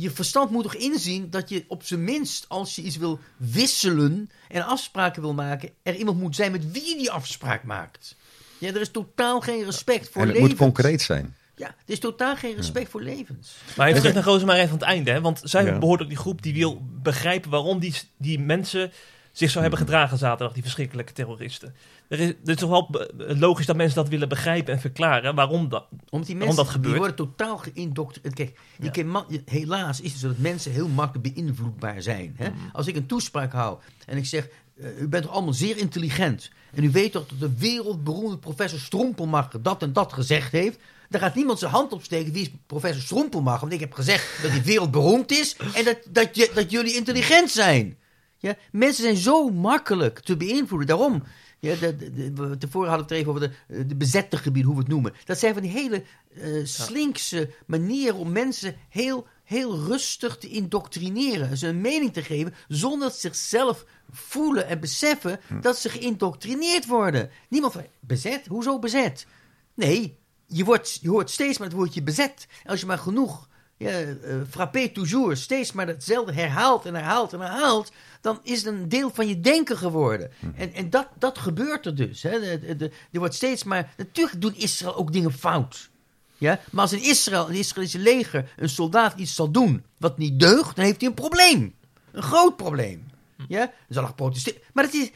Je verstand moet toch inzien dat je op zijn minst, als je iets wil wisselen en afspraken wil maken, er iemand moet zijn met wie je die afspraak maakt. Ja, er is totaal geen respect voor En het levens. moet concreet zijn. Ja, er is totaal geen respect voor levens. Maar even terug naar Rozemarijn van het einde. Hè? Want zij Ja. behoort ook die groep die wil begrijpen waarom die, die mensen zich zo hebben gedragen zaterdag, die verschrikkelijke terroristen. Er is, het is toch wel logisch dat mensen dat willen begrijpen en verklaren waarom dat. Omdat die mensen dat die gebeurt? worden totaal geïndoctrineerd. Kijk, Ja. ma- je- helaas is het zo dat mensen heel makkelijk beïnvloedbaar zijn. Hè? Mhm. Als ik een toespraak hou en ik zeg... eh, u bent toch allemaal zeer intelligent. En u weet toch dat de wereldberoemde professor Strompelmacher dat en dat gezegd heeft. Dan gaat niemand zijn hand opsteken. Wie is professor Strompelmacher? Want ik heb gezegd dat hij wereldberoemd is. En dat, dat, je, dat jullie intelligent zijn. Ja? Mensen zijn zo makkelijk te beïnvloeden. Daarom... Ja, de, de, de- we- tevoren hadden we het even over de, de bezette gebieden, hoe we het noemen. Dat zijn van die hele eh, slinkse manieren om mensen heel, heel rustig te indoctrineren. Ze een mening te geven, zonder dat ze zichzelf voelen en beseffen dat ze geïndoctrineerd worden. Niemand van, bezet? Hoezo bezet? Nee, je, wordt, je hoort steeds maar het woordje bezet. Als je maar genoeg ja, eh, frappé toujours, steeds maar hetzelfde herhaalt en herhaalt en herhaalt, dan is het een deel van je denken geworden. En, en dat, dat gebeurt er dus. Hè. De, de, de- er wordt steeds maar. Natuurlijk doet Israël ook dingen fout. Ja? Maar als in Israël, een Israëlische leger, een soldaat iets zal doen wat niet deugt, dan heeft hij een probleem. Een groot probleem. Ja? Dan zal er geprotesteerd. Maar het is,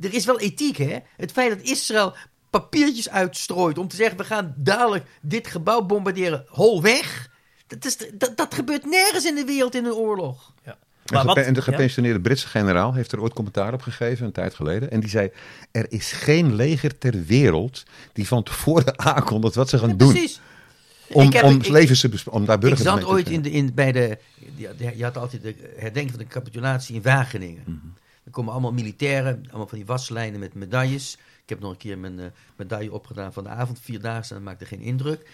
er is wel ethiek, hè? Het feit dat Israël papiertjes uitstrooit om te zeggen: we gaan dadelijk dit gebouw bombarderen, hol weg. Dat, is, dat, dat gebeurt nergens in de wereld in een oorlog. Ja. En, gepe- en de ja? gepensioneerde Britse generaal heeft er ooit commentaar op gegeven, een tijd geleden. En die zei, er is geen leger ter wereld die van tevoren aankondigt wat ze gaan Ja, doen. precies. Om, Ik heb- om ik- levens te om daar Ik burgers zat mee te ooit in de, in, bij de. Je, had altijd de herdenking van de capitulatie in Wageningen. Mhm. Er komen allemaal militairen, allemaal van die waslijnen met medailles. Ik heb nog een keer mijn eh, medaille opgedaan van de avondvierdaagse, dat maakte geen indruk.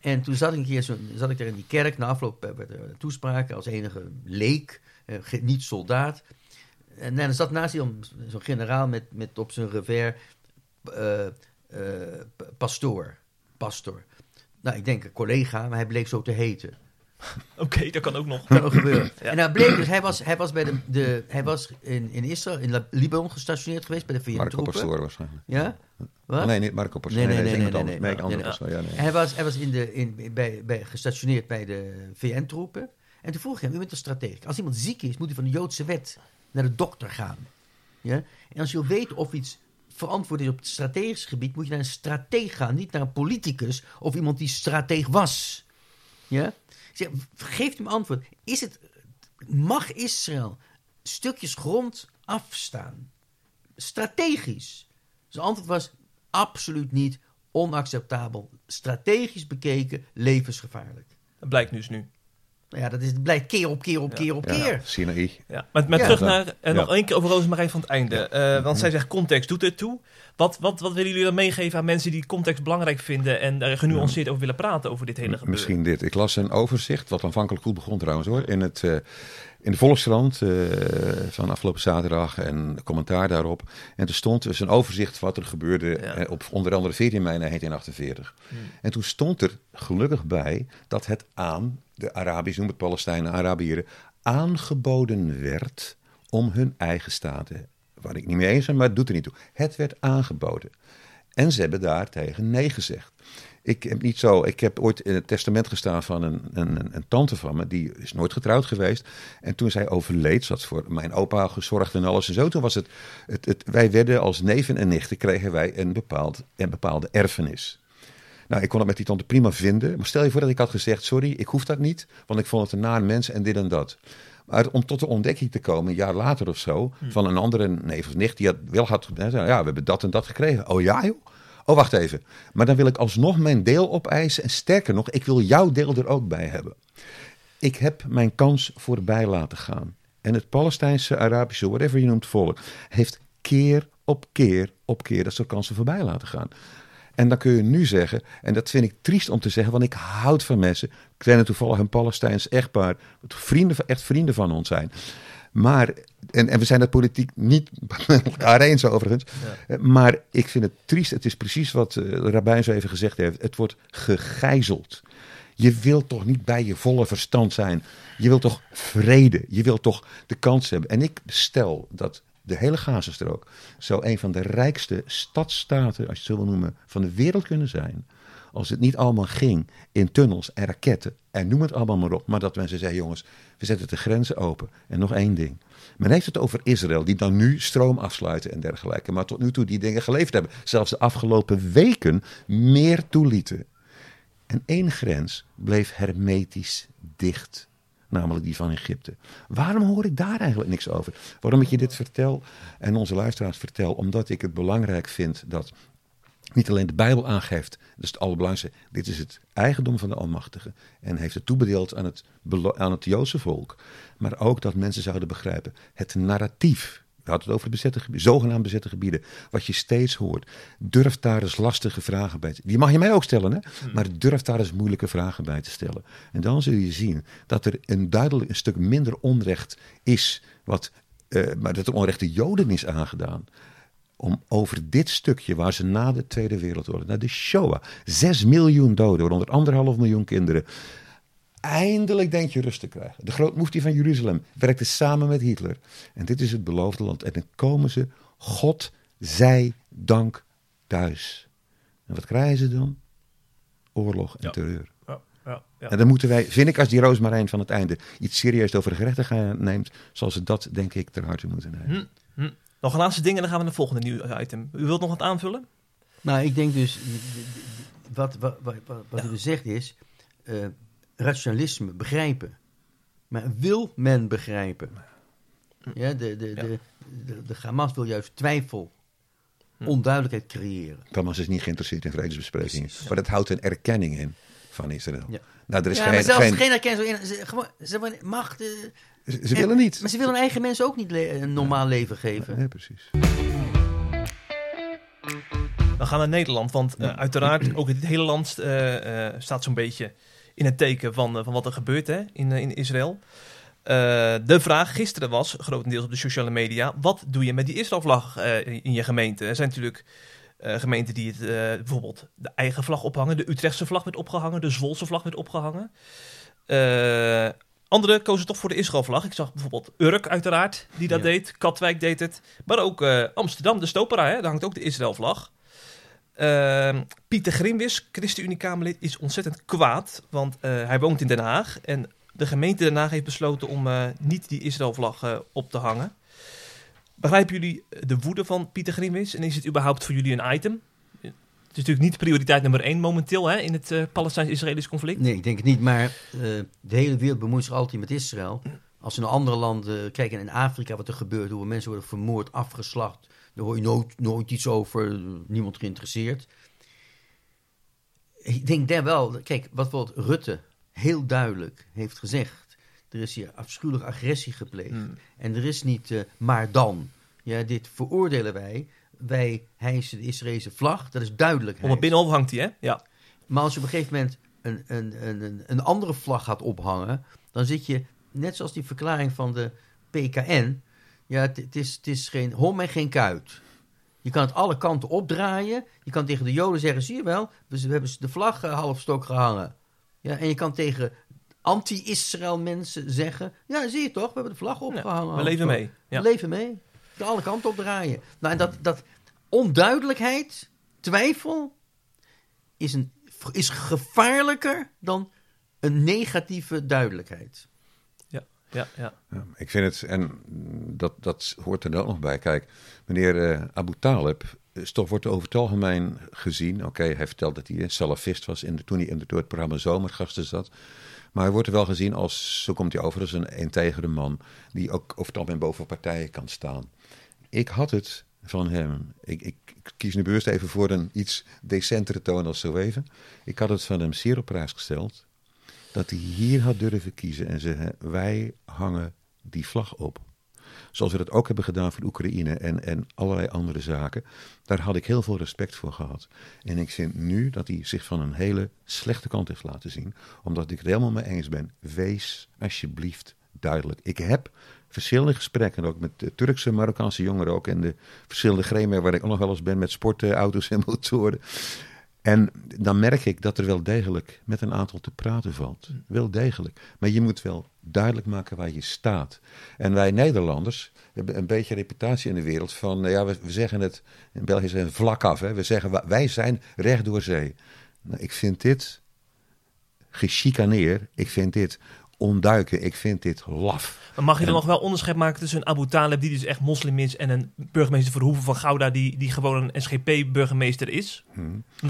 En toen zat ik keer zo, zat ik daar in die kerk, na afloop eh, werd er een toespraak als enige leek, eh, niet soldaat. En dan zat naast hem zo'n generaal met, met op zijn revers p- pastoor. Pastor. Nou, ik denk een collega, maar hij bleek zo te heten. Oké, dat kan ook nog. Kan ook gebeuren. Ja. En hij bleek dus, hij was, hij was, bij de, de, hij was in, in Israël, in Libanon gestationeerd geweest bij de Marco VN-troepen. Pastoor waarschijnlijk. Ja? Wat? Nee, niet Marco Pastoor. Nee, nee, nee, nee, anders. nee, Nee, nee, nee, Pastoor, ja, nee. Hij was, hij was in de, in, bij, bij, gestationeerd bij de VN-troepen. En toen vroeg ik hem, u bent een stratege. Als iemand ziek is, moet hij van de Joodse wet naar de dokter gaan. Ja? En als je wil weten of iets verantwoord is op het strategisch gebied, moet je naar een strateeg gaan. Niet naar een politicus of iemand die strateeg was. Ja? Geef hem antwoord. Is het, mag Israël stukjes grond afstaan? Strategisch. Zijn antwoord was absoluut niet onacceptabel. Strategisch bekeken levensgevaarlijk. Dat blijkt dus nu. Ja, dat is, het blijkt keer op keer op keer op Ja, keer. Sinaï. Ja, maar, maar Ja. terug naar, en Ja. nog één keer over Roosmarijn van het einde. Eh, want zij zegt context doet ertoe. Wat, wat, wat willen jullie dan meegeven aan mensen die context belangrijk vinden en er genuanceerd over willen praten over dit hele gebeuren? Misschien dit. Ik las een overzicht, wat aanvankelijk goed begon trouwens hoor, in, het, eh, in de Volkskrant eh, van afgelopen zaterdag en commentaar daarop. En er stond dus een overzicht wat er gebeurde Ja. eh, op onder andere 14 mei 1948. Hmm. En toen stond er gelukkig bij dat het aan de Arabisch, noem het Palestijnen, Arabieren, aangeboden werd om hun eigen staten. Waar ik niet mee eens ben, maar het doet er niet toe. Het werd aangeboden. En ze hebben daar tegen nee gezegd. Ik heb niet zo. Ik heb ooit in het testament gestaan van een, een, een, tante van me. Die is nooit getrouwd geweest. En toen zij overleed, zat voor mijn opa gezorgd en alles en zo. Toen was het. het, het wij werden als neven en nichten. kregen wij een, bepaald, een bepaalde erfenis. Nou, ik kon het met die tante prima vinden. Maar stel je voor dat ik had gezegd: sorry, ik hoef dat niet. Want ik vond het een naar mens en dit en dat. Maar om tot de ontdekking te komen, een jaar later of zo, van een andere neef of nicht die had, wel had. Ja, we hebben dat en dat gekregen. Oh ja, joh. Oh, wacht even. Maar dan wil ik alsnog mijn deel opeisen. En sterker nog, ik wil jouw deel er ook bij hebben. Ik heb mijn kans voorbij laten gaan. En het Palestijnse, Arabische, whatever je noemt, volk, heeft keer op keer op keer dat soort kansen voorbij laten gaan. En dan kun je nu zeggen, en dat vind ik triest om te zeggen, want ik houd van mensen. Ik ken toevallig een Palestijns echtpaar, vrienden, van- echt vrienden van ons zijn. Maar, en, en we zijn dat politiek niet met elkaar eens overigens. Eh, Maar ik vind het triest. Het is precies wat eh, de rabbijn zo even gezegd heeft. Het wordt gegijzeld. Je wilt toch niet bij je volle verstand zijn. Je wilt toch vrede. Je wilt toch de kans hebben. En ik stel dat de hele Gazastrook zou een van de rijkste stadstaten, als je het zo wil noemen, van de wereld kunnen zijn. Als het niet allemaal ging in tunnels en raketten en noem het allemaal maar op. Maar dat mensen zeggen, jongens, we zetten de grenzen open. En nog één ding. Men heeft het over Israël, die dan nu stroom afsluiten en dergelijke. Maar tot nu toe die dingen geleefd hebben. Zelfs de afgelopen weken meer toelieten. En één grens bleef hermetisch dicht. Namelijk die van Egypte. Waarom hoor ik daar eigenlijk niks over? Waarom ik je dit vertel en onze luisteraars vertel? Omdat ik het belangrijk vind dat niet alleen de Bijbel aangeeft, dat is het allerbelangrijkste. Dit is het eigendom van de Almachtige. En heeft het toebedeeld aan het, aan het Joodse volk. Maar ook dat mensen zouden begrijpen. Het narratief. Hadden het over de bezette gebieden, zogenaamd bezette gebieden. Wat je steeds hoort. Durf daar eens lastige vragen bij te Die mag je mij ook stellen, hè? Maar durf daar eens moeilijke vragen bij te stellen. En dan zul je zien dat er een duidelijk een stuk minder onrecht is. Wat, eh, maar dat er onrecht de Joden is aangedaan om over dit stukje waar ze na de Tweede Wereldoorlog, na de Shoah, 6 miljoen doden, waaronder anderhalf miljoen kinderen, eindelijk denk je rust te krijgen. De grootmoefti van Jeruzalem werkte samen met Hitler. En dit is het beloofde land. En dan komen ze, God zij dank, thuis. En wat krijgen ze dan? Oorlog en Ja. terreur. Ja, ja, ja. En dan moeten wij, vind ik, als die Roosmarijn van het einde iets serieus over gerechtigheid neemt, zal ze dat, denk ik, ter harte moeten nemen. Hm, hm. Nog een laatste ding en dan gaan we naar het volgende nieuw item. U wilt nog wat aanvullen? Nou, ik denk dus, wat, wat, wat, wat, wat u zegt is, eh, rationalisme, begrijpen. Maar wil men begrijpen? Ja, de, de, Ja. de, de, de Hamas wil juist twijfel, Hm. onduidelijkheid creëren. Hamas is niet geïnteresseerd in vredesbesprekingen. Precies. Maar dat houdt een erkenning in van Israël. Ja. Nou, er is ja, geen, maar zelfs geen, geen erkenning. Ze, gewoon, ze macht. eh, ze, ze en- willen niet. Maar ze willen hun eigen mensen ook niet le- een normaal leven geven. Nee, precies. We gaan naar Nederland, want eh, uiteraard ook het hele land eh, eh, staat zo'n beetje in het teken van, eh, van wat er gebeurt hè, in, eh, in Israël. Eh, de vraag gisteren was, grotendeels op de sociale media, wat doe je met die Israëlvlag eh, in je gemeente? Er zijn natuurlijk gemeenten die het, bijvoorbeeld de eigen vlag ophangen, de Utrechtse vlag werd opgehangen, de Zwolse vlag werd opgehangen. Eh Anderen kozen toch voor de Israëlvlag. Ik zag bijvoorbeeld Urk uiteraard, die dat Ja. deed. Katwijk deed het. Maar ook Amsterdam, de Stopera, hè, daar hangt ook de Israëlvlag. Ehm, Pieter Grimwis, ChristenUnie-Kamerlid, is ontzettend kwaad. Want eh, hij woont in Den Haag. En de gemeente Den Haag heeft besloten om eh, niet die Israëlvlag eh, op te hangen. Begrijpen jullie de woede van Pieter Grimwis? En is het überhaupt voor jullie een item? Het is natuurlijk niet prioriteit nummer één momenteel hè, in het Palestijns-Israëlisch conflict. Nee, ik denk het niet. Maar de hele wereld bemoeit zich altijd met Israël. Als we naar andere landen kijken, in Afrika wat er gebeurt, hoe mensen worden vermoord, afgeslacht, daar hoor je nooit, nooit iets over, niemand geïnteresseerd. Ik denk daar wel, kijk, wat bijvoorbeeld Rutte heel duidelijk heeft gezegd. Er is hier afschuwelijke agressie gepleegd. Hmm. En er is niet eh, maar dan. Ja, dit veroordelen wij. Wij hijsen de Israëlische vlag. Dat is duidelijk. Om het binnenhof hangt hij, hè? Ja. Maar als je op een gegeven moment een, een, een, een, een andere vlag gaat ophangen, dan zit je, net zoals die verklaring van de PKN, ja, het, is, het is geen hom en geen kuit. Je kan het alle kanten opdraaien. Je kan tegen de Joden zeggen, zie je wel, we, hebben de vlag eh, half stok gehangen. Ja, en je kan tegen anti-Israël mensen zeggen, ja, zie je toch, we hebben de vlag opgehangen. we leven half mee. Ja. We leven mee. De alle kanten opdraaien. Nou, en dat, dat onduidelijkheid, twijfel, is, een, is gevaarlijker dan een negatieve duidelijkheid. Ja, ja. Ik vind het, en dat, dat hoort er dan ook nog bij. Kijk, meneer eh, Abu Talib is toch, wordt over het algemeen gezien. Oké, hij vertelt dat hij salafist was in de, toen hij in de, door het programma Zomergasten zat. Maar hij wordt er wel gezien als, zo komt hij over, als een integere man. Die ook over het algemeen boven partijen kan staan. Ik had het van hem. Ik, ik, ik kies nu bewust even voor een iets decentere toon als zo even. Ik had het van hem zeer op prijs gesteld. Dat hij hier had durven kiezen en zeggen: wij hangen die vlag op. Zoals we dat ook hebben gedaan voor Oekraïne en, en allerlei andere zaken. Daar had ik heel veel respect voor gehad. En ik vind nu dat hij zich van een hele slechte kant heeft laten zien. Omdat ik het helemaal mee eens ben. Wees alsjeblieft duidelijk. Ik heb verschillende gesprekken, ook met de Turkse, Marokkaanse jongeren ook. En de verschillende gremia waar ik ook nog wel eens ben met sportauto's en motoren. En dan merk ik dat er wel degelijk met een aantal te praten valt. Wel degelijk. Maar je moet wel duidelijk maken waar je staat. En wij Nederlanders hebben een beetje reputatie in de wereld van, nou ja, we, we zeggen het, in België we vlak af. Hè? We zeggen, wij zijn recht door zee. Nou, ik vind dit gechicaneer. Ik vind dit onduiken. Ik vind dit laf. Maar mag je dan nog wel onderscheid maken tussen een Abu Talib, die dus echt moslim is, en een burgemeester Verhoeven van Gouda, die, die gewoon een SGP-burgemeester is?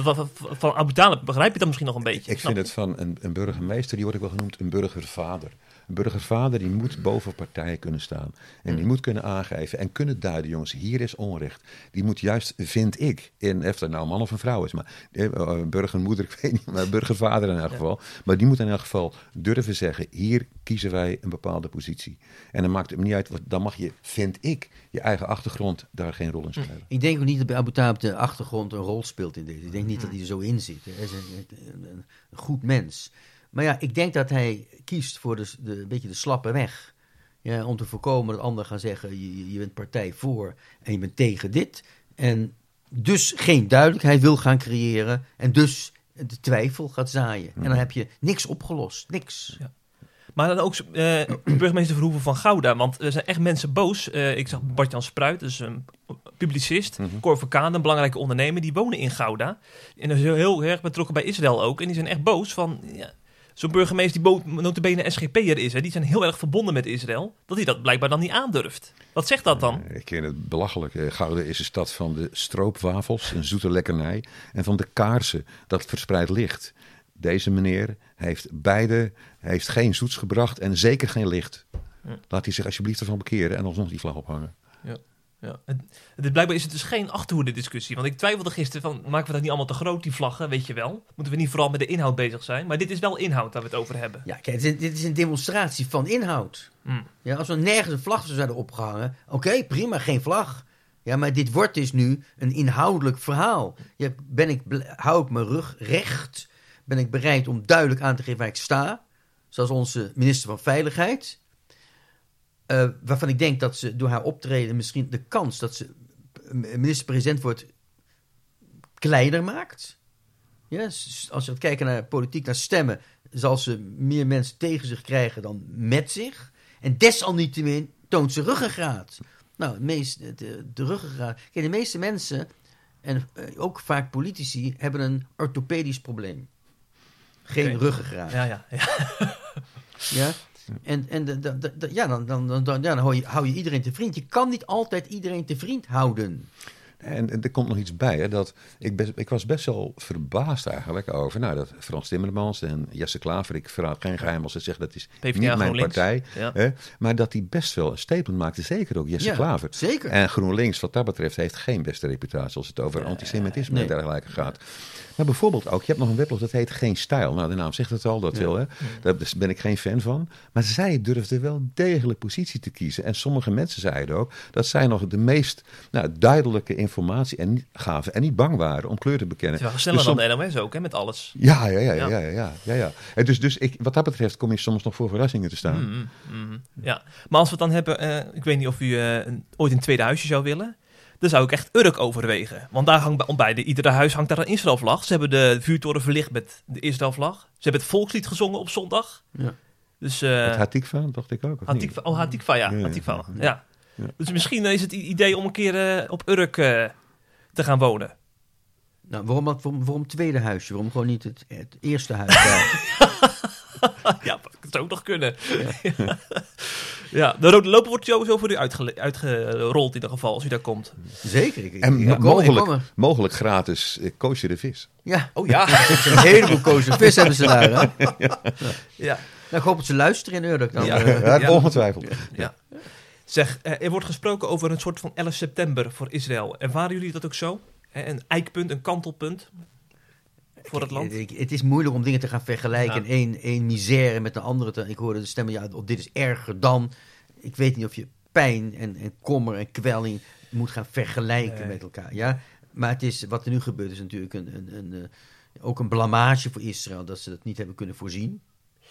Dat- dat- Van Abu Talib begrijp je dat misschien nog een beetje? Ik vind het van een, een burgemeester, die wordt ook wel genoemd een burgervader. Een burgervader die moet boven partijen kunnen staan. En die moet kunnen aangeven en kunnen duiden, jongens, hier is onrecht. Die moet juist, vind ik, in, of dat nou een man of een vrouw is, maar eh, eh, burgermoeder, ik weet niet, maar burgervader in elk geval. Maar die moet in elk geval durven zeggen, hier kiezen wij een bepaalde positie. En dan maakt het me niet uit, wat- dan mag je, vind ik, je eigen achtergrond daar geen rol in spelen. Ik denk ook niet dat bij Abu Talib de achtergrond een rol speelt in deze. Ik denk niet dat hij er zo in zit. Hij is een, een- een goed mens. Maar ja, ik denk dat hij kiest voor de, de, een beetje de slappe weg. Ja, om te voorkomen dat anderen gaan zeggen, je, je- bent partij voor en je bent tegen dit. En dus geen duidelijkheid wil gaan creëren en dus de twijfel gaat zaaien. En dan heb je niks opgelost, niks. Ja. Maar dan ook eh, burgemeester Verhoeven van Gouda. Want er zijn echt mensen boos. Eh, ik zag Bart-Jan Spruit, dus een publicist. Mhm. Cor Verkaan, een belangrijke ondernemer. Die wonen in Gouda. En is heel, heel erg betrokken bij Israël ook. En die zijn echt boos van... Ja, Zo'n burgemeester die notabene SGP'er is. Hè, die zijn heel erg verbonden met Israël. Dat hij dat blijkbaar dan niet aandurft. Wat zegt dat dan? Ik ken het belachelijk. Eh, Gouda is een stad van de stroopwafels, een zoete lekkernij. En van de kaarsen, dat verspreidt licht. Deze meneer heeft beide, heeft geen zoets gebracht en zeker geen licht. Laat hij zich alsjeblieft ervan bekeren en alsnog die vlag ophangen. Ja. Het, het, blijkbaar is het dus geen achterhoede discussie. Want ik twijfelde gisteren van, maken we dat niet allemaal te groot, die vlaggen, weet je wel? Moeten we niet vooral met de inhoud bezig zijn? Maar dit is wel inhoud waar we het over hebben. Ja, kijk, dit, dit is een demonstratie van inhoud. Hmm. Ja, als er nergens een vlag zou zijn opgehangen, oké, prima, geen vlag. Ja, maar dit wordt dus nu een inhoudelijk verhaal. Ja, ben ik, hou ik mijn rug recht? Ben ik bereid om duidelijk aan te geven waar ik sta? Zoals onze minister van Veiligheid. Eh, waarvan ik denk dat ze door haar optreden misschien de kans dat ze minister-president wordt kleiner maakt. Ja, als je gaat kijken naar politiek, naar stemmen, zal ze meer mensen tegen zich krijgen dan met zich. En desalniettemin toont ze ruggengraat. Nou, het meest, de, de ruggengraat. Kijk, de meeste mensen, en eh, ook vaak politici, hebben een orthopedisch probleem. Geen Oké. ruggengraat. Ja, ja, ja. Ja? En, en de, de, de- ja, dan, dan, dan, dan, ja, dan hou, je, hou je iedereen te vriend. Je kan niet altijd iedereen te vriend houden. En, en er komt nog iets bij, hè, dat ik, best, ik was best wel verbaasd eigenlijk over, nou, dat Frans Timmermans en Jesse Klaver, ik verraad geen geheim als ze zeggen dat is PvdA niet mijn partij, Ja. hè, maar dat die best wel een statement maakte, zeker ook Jesse Ja, Klaver. zeker. En GroenLinks, wat dat betreft, heeft geen beste reputatie als het over antisemitisme nee. en dergelijke gaat. Maar bijvoorbeeld ook, je hebt nog een webblad dat heet Geen Stijl. Nou, de naam zegt het al, dat wil, hè. Daar dus ben ik geen fan van. Maar zij durfde wel degelijk positie te kiezen. En sommige mensen zeiden ook dat zij nog de meest nou, duidelijke informatie en, gaven. En niet bang waren om kleur te bekennen. Ze waren sneller Dus dan de NOS ook, hè, met alles. ja, ja, ja, ja, Ja. ja, ja, ja, ja. En dus, dus ik, wat dat betreft kom je soms nog voor verrassingen te staan. Mhm, mhm. Ja, maar als we het dan hebben, eh, ik weet niet of u eh, ooit een tweede huisje zou willen. Dan zou ik echt Urk overwegen. Want daar hangt bij, bij de, iedere huis hangt daar een Israëlvlag. Ze hebben de vuurtoren verlicht met de Israëlvlag. Ze hebben het volkslied gezongen op zondag. Ja. Dus, eh Het Hatikva, dacht ik ook. Hatikva, oh, Hatikva, ja. Ja, ja, Hatikva, ja. ja. Ja. Dus misschien is het idee om een keer eh, op Urk eh, te gaan wonen. Nou, waarom, waarom, waarom het tweede huisje? Waarom gewoon niet het, het eerste huis? ja, dat zou ook nog kunnen. Ja, de rode loper wordt sowieso voor u uitgerold in ieder geval, als u daar komt. Zeker. Ik, En mogelijk, kom mogelijk gratis eh, koosje de vis. Ja, Oh ja. een heleboel kozen vis hebben ze daar. Hè? ja. Nou, ik hoop dat ze luisteren in Urk dan. Ja. eh. Ja, Ja. ongetwijfeld. Ja. Zeg, eh, er wordt gesproken over een soort van 11 september voor Israël. Ervaren jullie dat ook zo? Een eikpunt, een kantelpunt voor het land? Ik- het is moeilijk om dingen te gaan vergelijken. Ja. En één, misère met de andere. Te, ik hoorde de stemmen, ja, oh, dit is erger dan. Ik weet niet of je pijn en, en kommer en kwelling moet gaan vergelijken Nee. met elkaar. Ja? Maar het is, wat er nu gebeurt is natuurlijk een, een, een, eh, ook een blamage voor Israël dat ze dat niet hebben kunnen voorzien.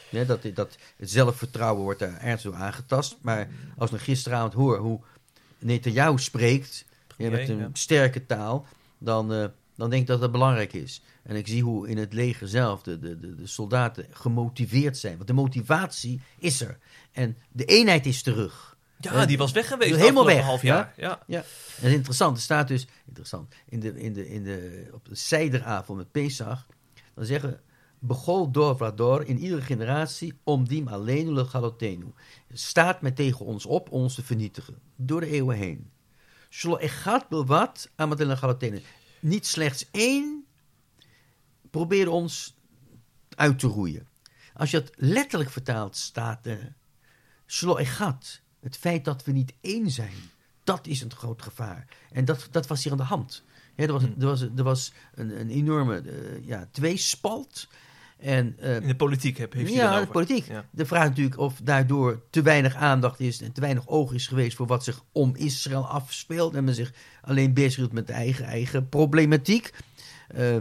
Ja, dat, dat het zelfvertrouwen wordt daar ernstig door aangetast. Maar als ik nog gisteravond hoor hoe Netanyahu spreekt, ja, met een Ja. sterke taal, dan, eh, dan denk ik dat dat belangrijk is. En ik zie hoe in het leger zelf de, de, de, de soldaten gemotiveerd zijn. Want de motivatie is er. En de eenheid is terug. Ja, die was weg geweest. Helemaal weg, half jaar. Ja. Ja, en het is interessant. Er staat dus, interessant, in de, in de, in de, op de Seideravond met Pesach, dan zeggen Begol door Vlador in iedere generatie om dim alleen le galotenu. Staat met tegen ons op ons te vernietigen. Door de eeuwen heen. Shlo echat bilvat amadel le galotenu. Niet slechts één probeerde ons uit te roeien. Als je het letterlijk vertaalt, staat er Shlo echat. Het feit dat we niet één zijn. Dat is een groot gevaar. En dat, dat was hier aan de hand. Ja, er was, er was, er was een, een enorme eh, ja, tweespalt. En, eh, In de politiek heb, heeft hij ja, de politiek. Ja. De vraag natuurlijk of daardoor te weinig aandacht is en te weinig oog is geweest voor wat zich om Israël afspeelt. En men zich alleen bezighield met de eigen, eigen problematiek. Eh,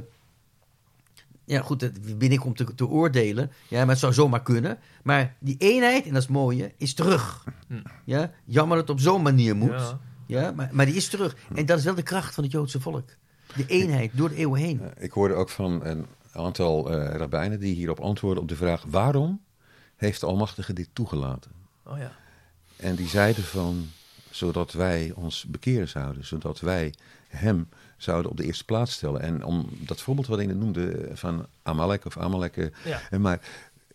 ja, goed, dat ben ik om te, te oordelen. Ja, maar het zou zomaar kunnen. Maar die eenheid, en dat is het mooie, is terug. Hm. Ja, jammer dat het op zo'n manier moet. Ja. Ja, maar, maar die is terug. En dat is wel de kracht van het Joodse volk. De eenheid door de eeuwen heen. Eh, Ik hoorde ook van een aantal eh rabbijnen die hierop antwoorden op de vraag: waarom heeft de Almachtige dit toegelaten? Oh ja. En die zeiden van, zodat wij ons bekeren zouden, zodat wij hem zouden op de eerste plaats stellen. En om dat voorbeeld wat ik net noemde van Amalek of Amalek, eh, Ja. eh, maar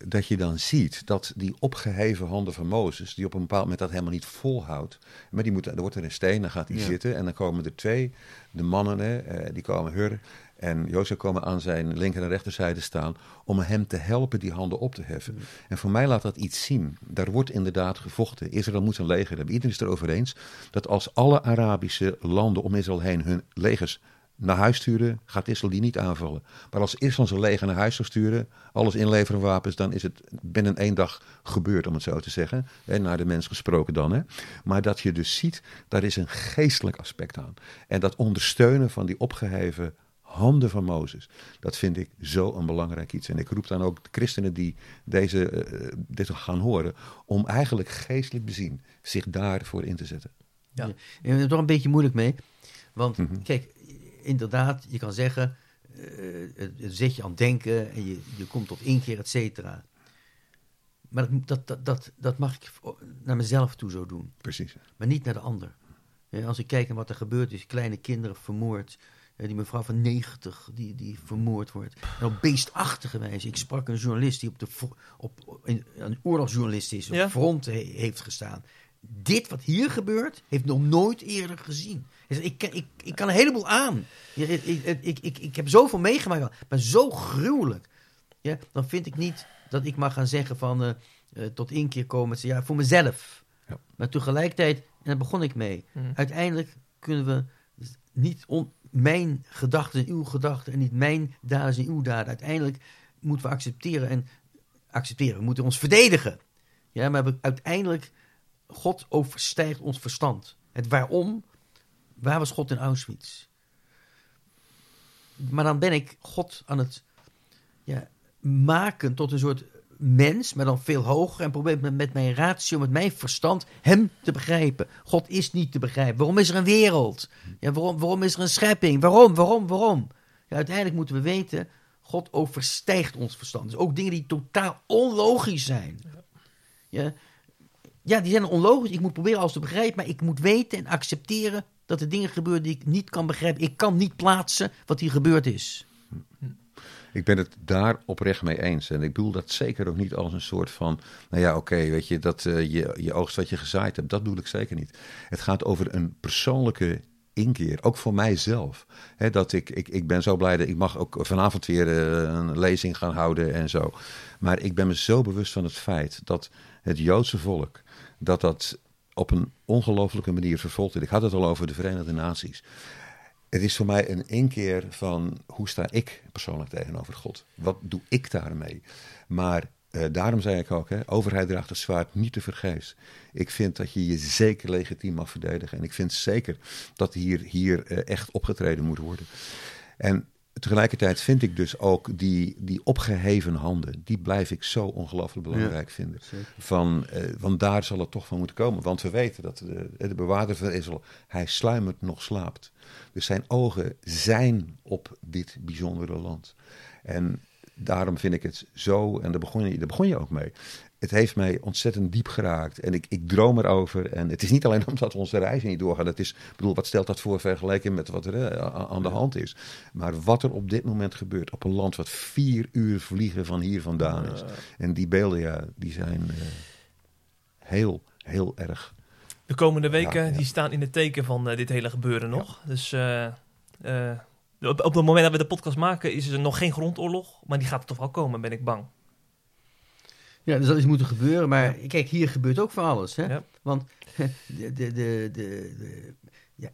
dat je dan ziet dat die opgeheven handen van Mozes, die op een bepaald moment dat helemaal niet volhoudt, maar die moet, er wordt er een steen, dan gaat hij Ja. zitten en dan komen er twee, de mannen, hè, eh, die komen Hur en Jozef komen aan zijn linker en rechterzijde staan om hem te helpen die handen op te heffen. En voor mij laat dat iets zien. Daar wordt inderdaad gevochten. Israël moet een leger hebben. Iedereen is het erover eens dat als alle Arabische landen om Israël heen hun legers naar huis sturen, gaat Israël die niet aanvallen. Maar als Israël zijn leger naar huis zou sturen, alles inleveren wapens, dan is het binnen één dag gebeurd, om het zo te zeggen. En naar de mens gesproken dan. Hè. Maar dat je dus ziet, daar is een geestelijk aspect aan. En dat ondersteunen van die opgeheven handen van Mozes. Dat vind ik zo een belangrijk iets. En ik roep dan ook de christenen die deze, eh, dit gaan horen, om eigenlijk geestelijk bezien zich daarvoor in te zetten. Ja. Ik ben er toch een beetje moeilijk mee. Want Mhm. kijk, inderdaad, je kan zeggen, eh, het, het zet je aan het denken en je, je komt tot inkeer, et cetera. Maar dat, dat, dat, dat, mag ik naar mezelf toe zo doen, Precies. maar niet naar de ander. Als ik kijk naar wat er gebeurd is, kleine kinderen vermoord, die mevrouw van 90 die, die vermoord wordt. En op beestachtige wijze. Ik sprak een journalist die op de, op, een, een oorlogsjournalist is, op Ja. front he- heeft gestaan. dit wat hier gebeurt, heeft nog nooit eerder gezien. Ik, kan- ik, ik kan een heleboel aan. Ik, ik, ik, ik, ik heb zoveel meegemaakt, maar zo gruwelijk. Ja, dan vind ik niet dat ik mag gaan zeggen van eh, eh, tot inkeer komen. Ja, voor mezelf. Ja. Maar tegelijkertijd, en daar begon ik mee. Mm. Uiteindelijk kunnen we niet on- mijn gedachten en uw gedachten en niet mijn daden en uw daden. Uiteindelijk moeten we accepteren en accepteren. We moeten ons verdedigen. Ja, maar we, uiteindelijk, God overstijgt ons verstand. Het waarom, waar was God in Auschwitz? Maar dan ben ik God aan het ja, maken tot een soort mens, maar dan veel hoger. En probeer met, met mijn ratio, met mijn verstand, hem te begrijpen. God is niet te begrijpen. Waarom is er een wereld? Ja, waarom, waarom is er een schepping? Waarom, waarom, waarom? Ja, uiteindelijk moeten we weten, God overstijgt ons verstand. Dus ook dingen die totaal onlogisch zijn. Ja, ja die zijn onlogisch. Ik moet proberen alles te begrijpen, maar ik moet weten en accepteren dat er dingen gebeuren die ik niet kan begrijpen. Ik kan niet plaatsen wat hier gebeurd is. Ik ben het daar oprecht mee eens. En ik bedoel dat zeker ook niet als een soort van... Nou ja, oké, weet je, dat eh, je, je oogst wat je gezaaid hebt. Dat bedoel ik zeker niet. Het gaat over een persoonlijke inkeer. Ook voor mijzelf. Dat ik, ik, ik ben zo blij dat ik mag ook vanavond weer eh, een lezing gaan houden en zo. Maar ik ben me zo bewust van het feit dat het Joodse volk... dat dat op een ongelofelijke manier vervolgd wordt. Ik had het al over de Verenigde Naties. Het is voor mij een inkeer van hoe sta ik persoonlijk tegenover God? Wat doe ik daarmee? Maar eh, daarom zei ik ook, hè, overheid draagt het zwaard niet te vergeefs. Ik vind dat je je zeker legitiem mag verdedigen. En ik vind zeker dat hier, hier eh, echt opgetreden moet worden. En tegelijkertijd vind ik dus ook die, die opgeheven handen, die blijf ik zo ongelooflijk belangrijk vinden. Van, eh, want daar zal het toch van moeten komen. Want we weten dat de, de bewaarder van Israël, hij sluimert nog slaapt. Dus zijn ogen zijn op dit bijzondere land. En daarom vind ik het zo, en daar begon je, daar begon je ook mee. Het heeft mij ontzettend diep geraakt. En ik, ik droom erover. En het is niet alleen omdat onze reizen niet doorgaan. Het is, ik bedoel, wat stelt dat voor vergeleken met wat er eh, aan de hand is? Maar wat er op dit moment gebeurt. Op een land wat vier uur vliegen van hier vandaan is. En die beelden, ja, die zijn eh, heel, heel erg. De komende weken Ja, ja. die staan in het teken van eh, dit hele gebeuren nog. Dus op, op het moment dat we de podcast maken is er nog geen grondoorlog. Maar die gaat er toch wel komen, ben ik bang. Ja, dus dat is moeten gebeuren. Maar kijk, hier gebeurt ook van alles. Hè? Ja. Want de, de, de, de, ja,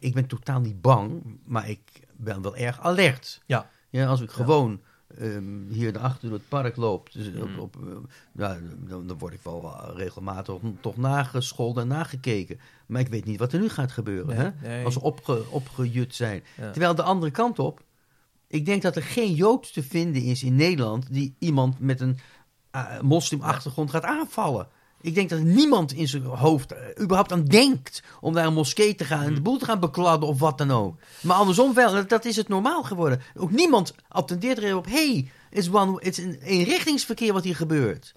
ik ben totaal niet bang, maar ik ben wel erg alert. Ja. Ja, als ik gewoon ehm, hier naar achter door het park loop, dus op, Mm. op, eh, dan, dan word ik wel regelmatig toch nagescholden en nagekeken. Maar ik weet niet wat er nu gaat gebeuren. Nee, hè? nee. Als ze opge, opgejut zijn. Terwijl de andere kant op, ik denk dat er geen Jood te vinden is in Nederland die iemand met een eh, moslimachtergrond gaat aanvallen. Ik denk dat niemand in zijn hoofd eh, überhaupt aan denkt om naar een moskee te gaan en de boel te gaan bekladden of wat dan ook. Maar andersom wel, dat, is het normaal geworden. Ook niemand attendeert er op, hey, het is, een eenrichtingsverkeer wat hier gebeurt.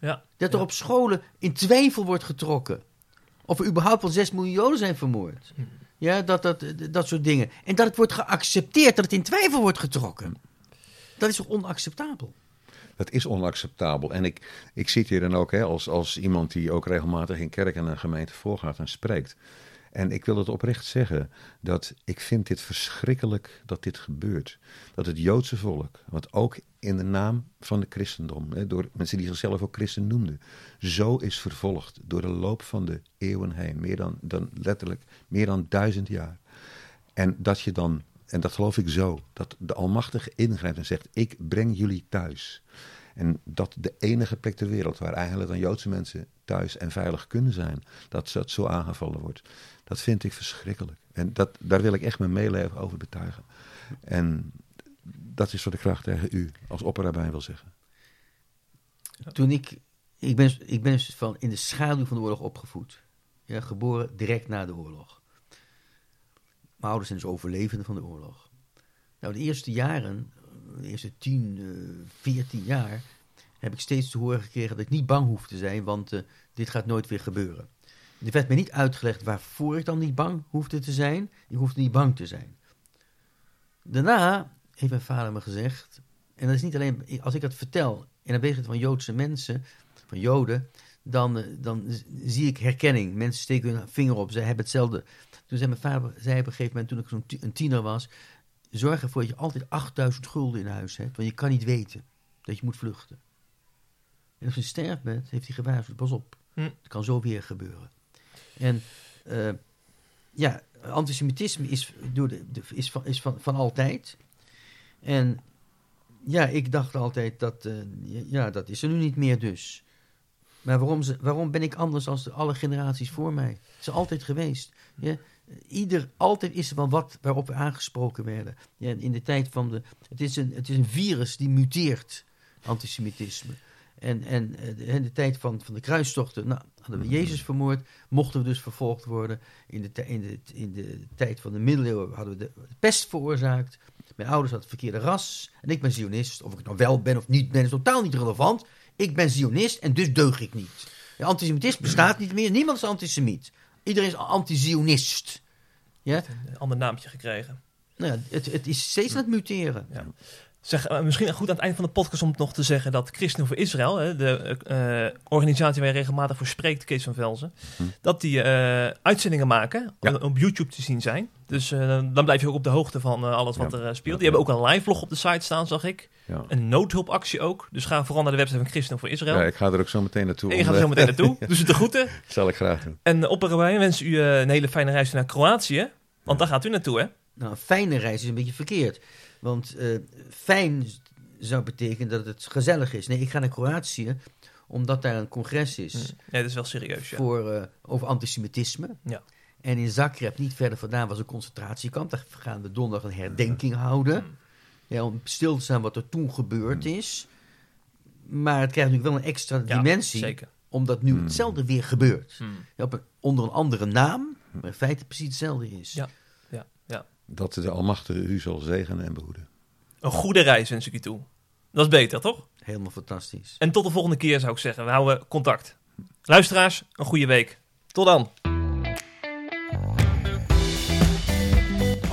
Ja. Dat er Ja. op scholen in twijfel wordt getrokken. Of er überhaupt wel 6 miljoen Joden zijn vermoord. Hm. Ja, dat, dat, dat soort dingen. En dat het wordt geaccepteerd, dat het in twijfel wordt getrokken. Dat is toch onacceptabel? Dat is onacceptabel. En ik, ik zit hier dan ook hè, als, als iemand die ook regelmatig in kerk en een gemeente voorgaat en spreekt. En ik wil het oprecht zeggen dat ik vind dit verschrikkelijk dat dit gebeurt. Dat het Joodse volk, wat ook in de naam van de christendom, hè, door mensen die zichzelf ook christen noemden, zo is vervolgd door de loop van de eeuwen heen. Meer dan, dan letterlijk meer dan duizend jaar. En dat je dan, en dat geloof ik zo, dat de Almachtige ingrijpt en zegt: Ik breng jullie thuis. En dat de enige plek ter wereld waar eigenlijk dan Joodse mensen thuis en veilig kunnen zijn, dat dat zo aangevallen wordt. Dat vind ik verschrikkelijk. En dat, daar wil ik echt mijn meeleven over betuigen. En dat is wat ik graag tegen u als opperrabijn wil zeggen. Toen ik, ik ben, ik ben van in de schaduw van de oorlog opgevoed. Ja, geboren direct na de oorlog. Ouders zijn dus overlevenden van de oorlog. Nou, de eerste jaren, de eerste 10, eh 14 jaar, heb ik steeds te horen gekregen dat ik niet bang hoef te zijn, want eh, dit gaat nooit weer gebeuren. Er werd me niet uitgelegd waarvoor ik dan niet bang hoefde te zijn. Ik hoefde niet bang te zijn. Daarna heeft mijn vader me gezegd, en dat is niet alleen als ik dat vertel, en dan weet het van Joodse mensen, van Joden, dan, eh, dan zie ik herkenning. Mensen steken hun vinger op, ze hebben hetzelfde. Toen zei mijn vader, zei op een gegeven moment, toen ik zo'n een tiener was, zorg ervoor dat je altijd 8000 gulden in huis hebt, want je kan niet weten dat je moet vluchten. En als je sterft bent, heeft hij gewaarschuwd, pas op, Hm. het kan zo weer gebeuren. En eh, ja, antisemitisme is, door de, de- is, van, is van, van altijd. En ja, ik dacht altijd dat, eh, ja, dat is er nu niet meer dus. Maar waarom, waarom ben ik anders dan alle generaties voor mij? Het is altijd geweest. Ja? Ieder, altijd is er wel wat waarop we aangesproken werden. Ja, in de tijd van de. Het is een, het is een virus die muteert, antisemitisme. En, en eh, in de tijd van, van de kruistochten, nou, hadden we Jezus vermoord, mochten we dus vervolgd worden. In de, in de, tijd van de middeleeuwen hadden we de, pest veroorzaakt. Mijn ouders hadden het verkeerde ras. En ik ben Zionist. Of ik nou wel ben of niet ben, is totaal niet relevant. Ik ben Zionist en dus deug ik niet. Ja, antisemitisme bestaat niet meer. Niemand is antisemiet. Iedereen is anti-Zionist. Ja? Een ander naampje gekregen. Nou ja, het, het is steeds aan het muteren. Ja. Zeg, eh, misschien goed aan het eind van de podcast om nog te zeggen dat Christen voor Israël, hè, de eh, organisatie waar je regelmatig voor spreekt, Kees van Velzen, Hm. dat die eh, uitzendingen maken, Ja. op, op YouTube te zien zijn. Dus eh, dan blijf je ook op de hoogte van eh, alles wat Ja. er eh, speelt. Ja. Die hebben ook een live vlog op de site staan, zag ik. Ja. Een noodhulpactie ook. Dus ga vooral naar de website van Christen voor Israël. ja, ik ga er ook zo meteen naartoe. en je gaat er zo meteen naartoe. Dus de groeten. zal ik graag doen. En op wij wensen u een hele fijne reis naar Kroatië. Want daar gaat u naartoe, hè? Nou, een fijne reis is een beetje verkeerd. Want eh, fijn zou betekenen dat het gezellig is. Nee, ik ga naar Kroatië omdat daar een congres is Nee, dat is wel serieus, ja. voor, eh, over antisemitisme. Ja. En in Zagreb, niet verder vandaan, was een concentratiekamp. Daar gaan we donderdag een herdenking houden. Mm. Ja, om stil te staan wat er toen gebeurd is. Maar het krijgt natuurlijk wel een extra Ja, dimensie. Zeker. Omdat nu Hmm. hetzelfde weer gebeurt. Mm. Ja, op een, onder een andere naam, maar in feite precies hetzelfde is. Ja. Ja, ja. Dat de Almachtige u zal zegenen en behoeden. Een goede reis wens ik u toe. Dat is beter, toch? Helemaal fantastisch. En tot de volgende keer zou ik zeggen. We houden contact. Luisteraars, een goede week. Tot dan.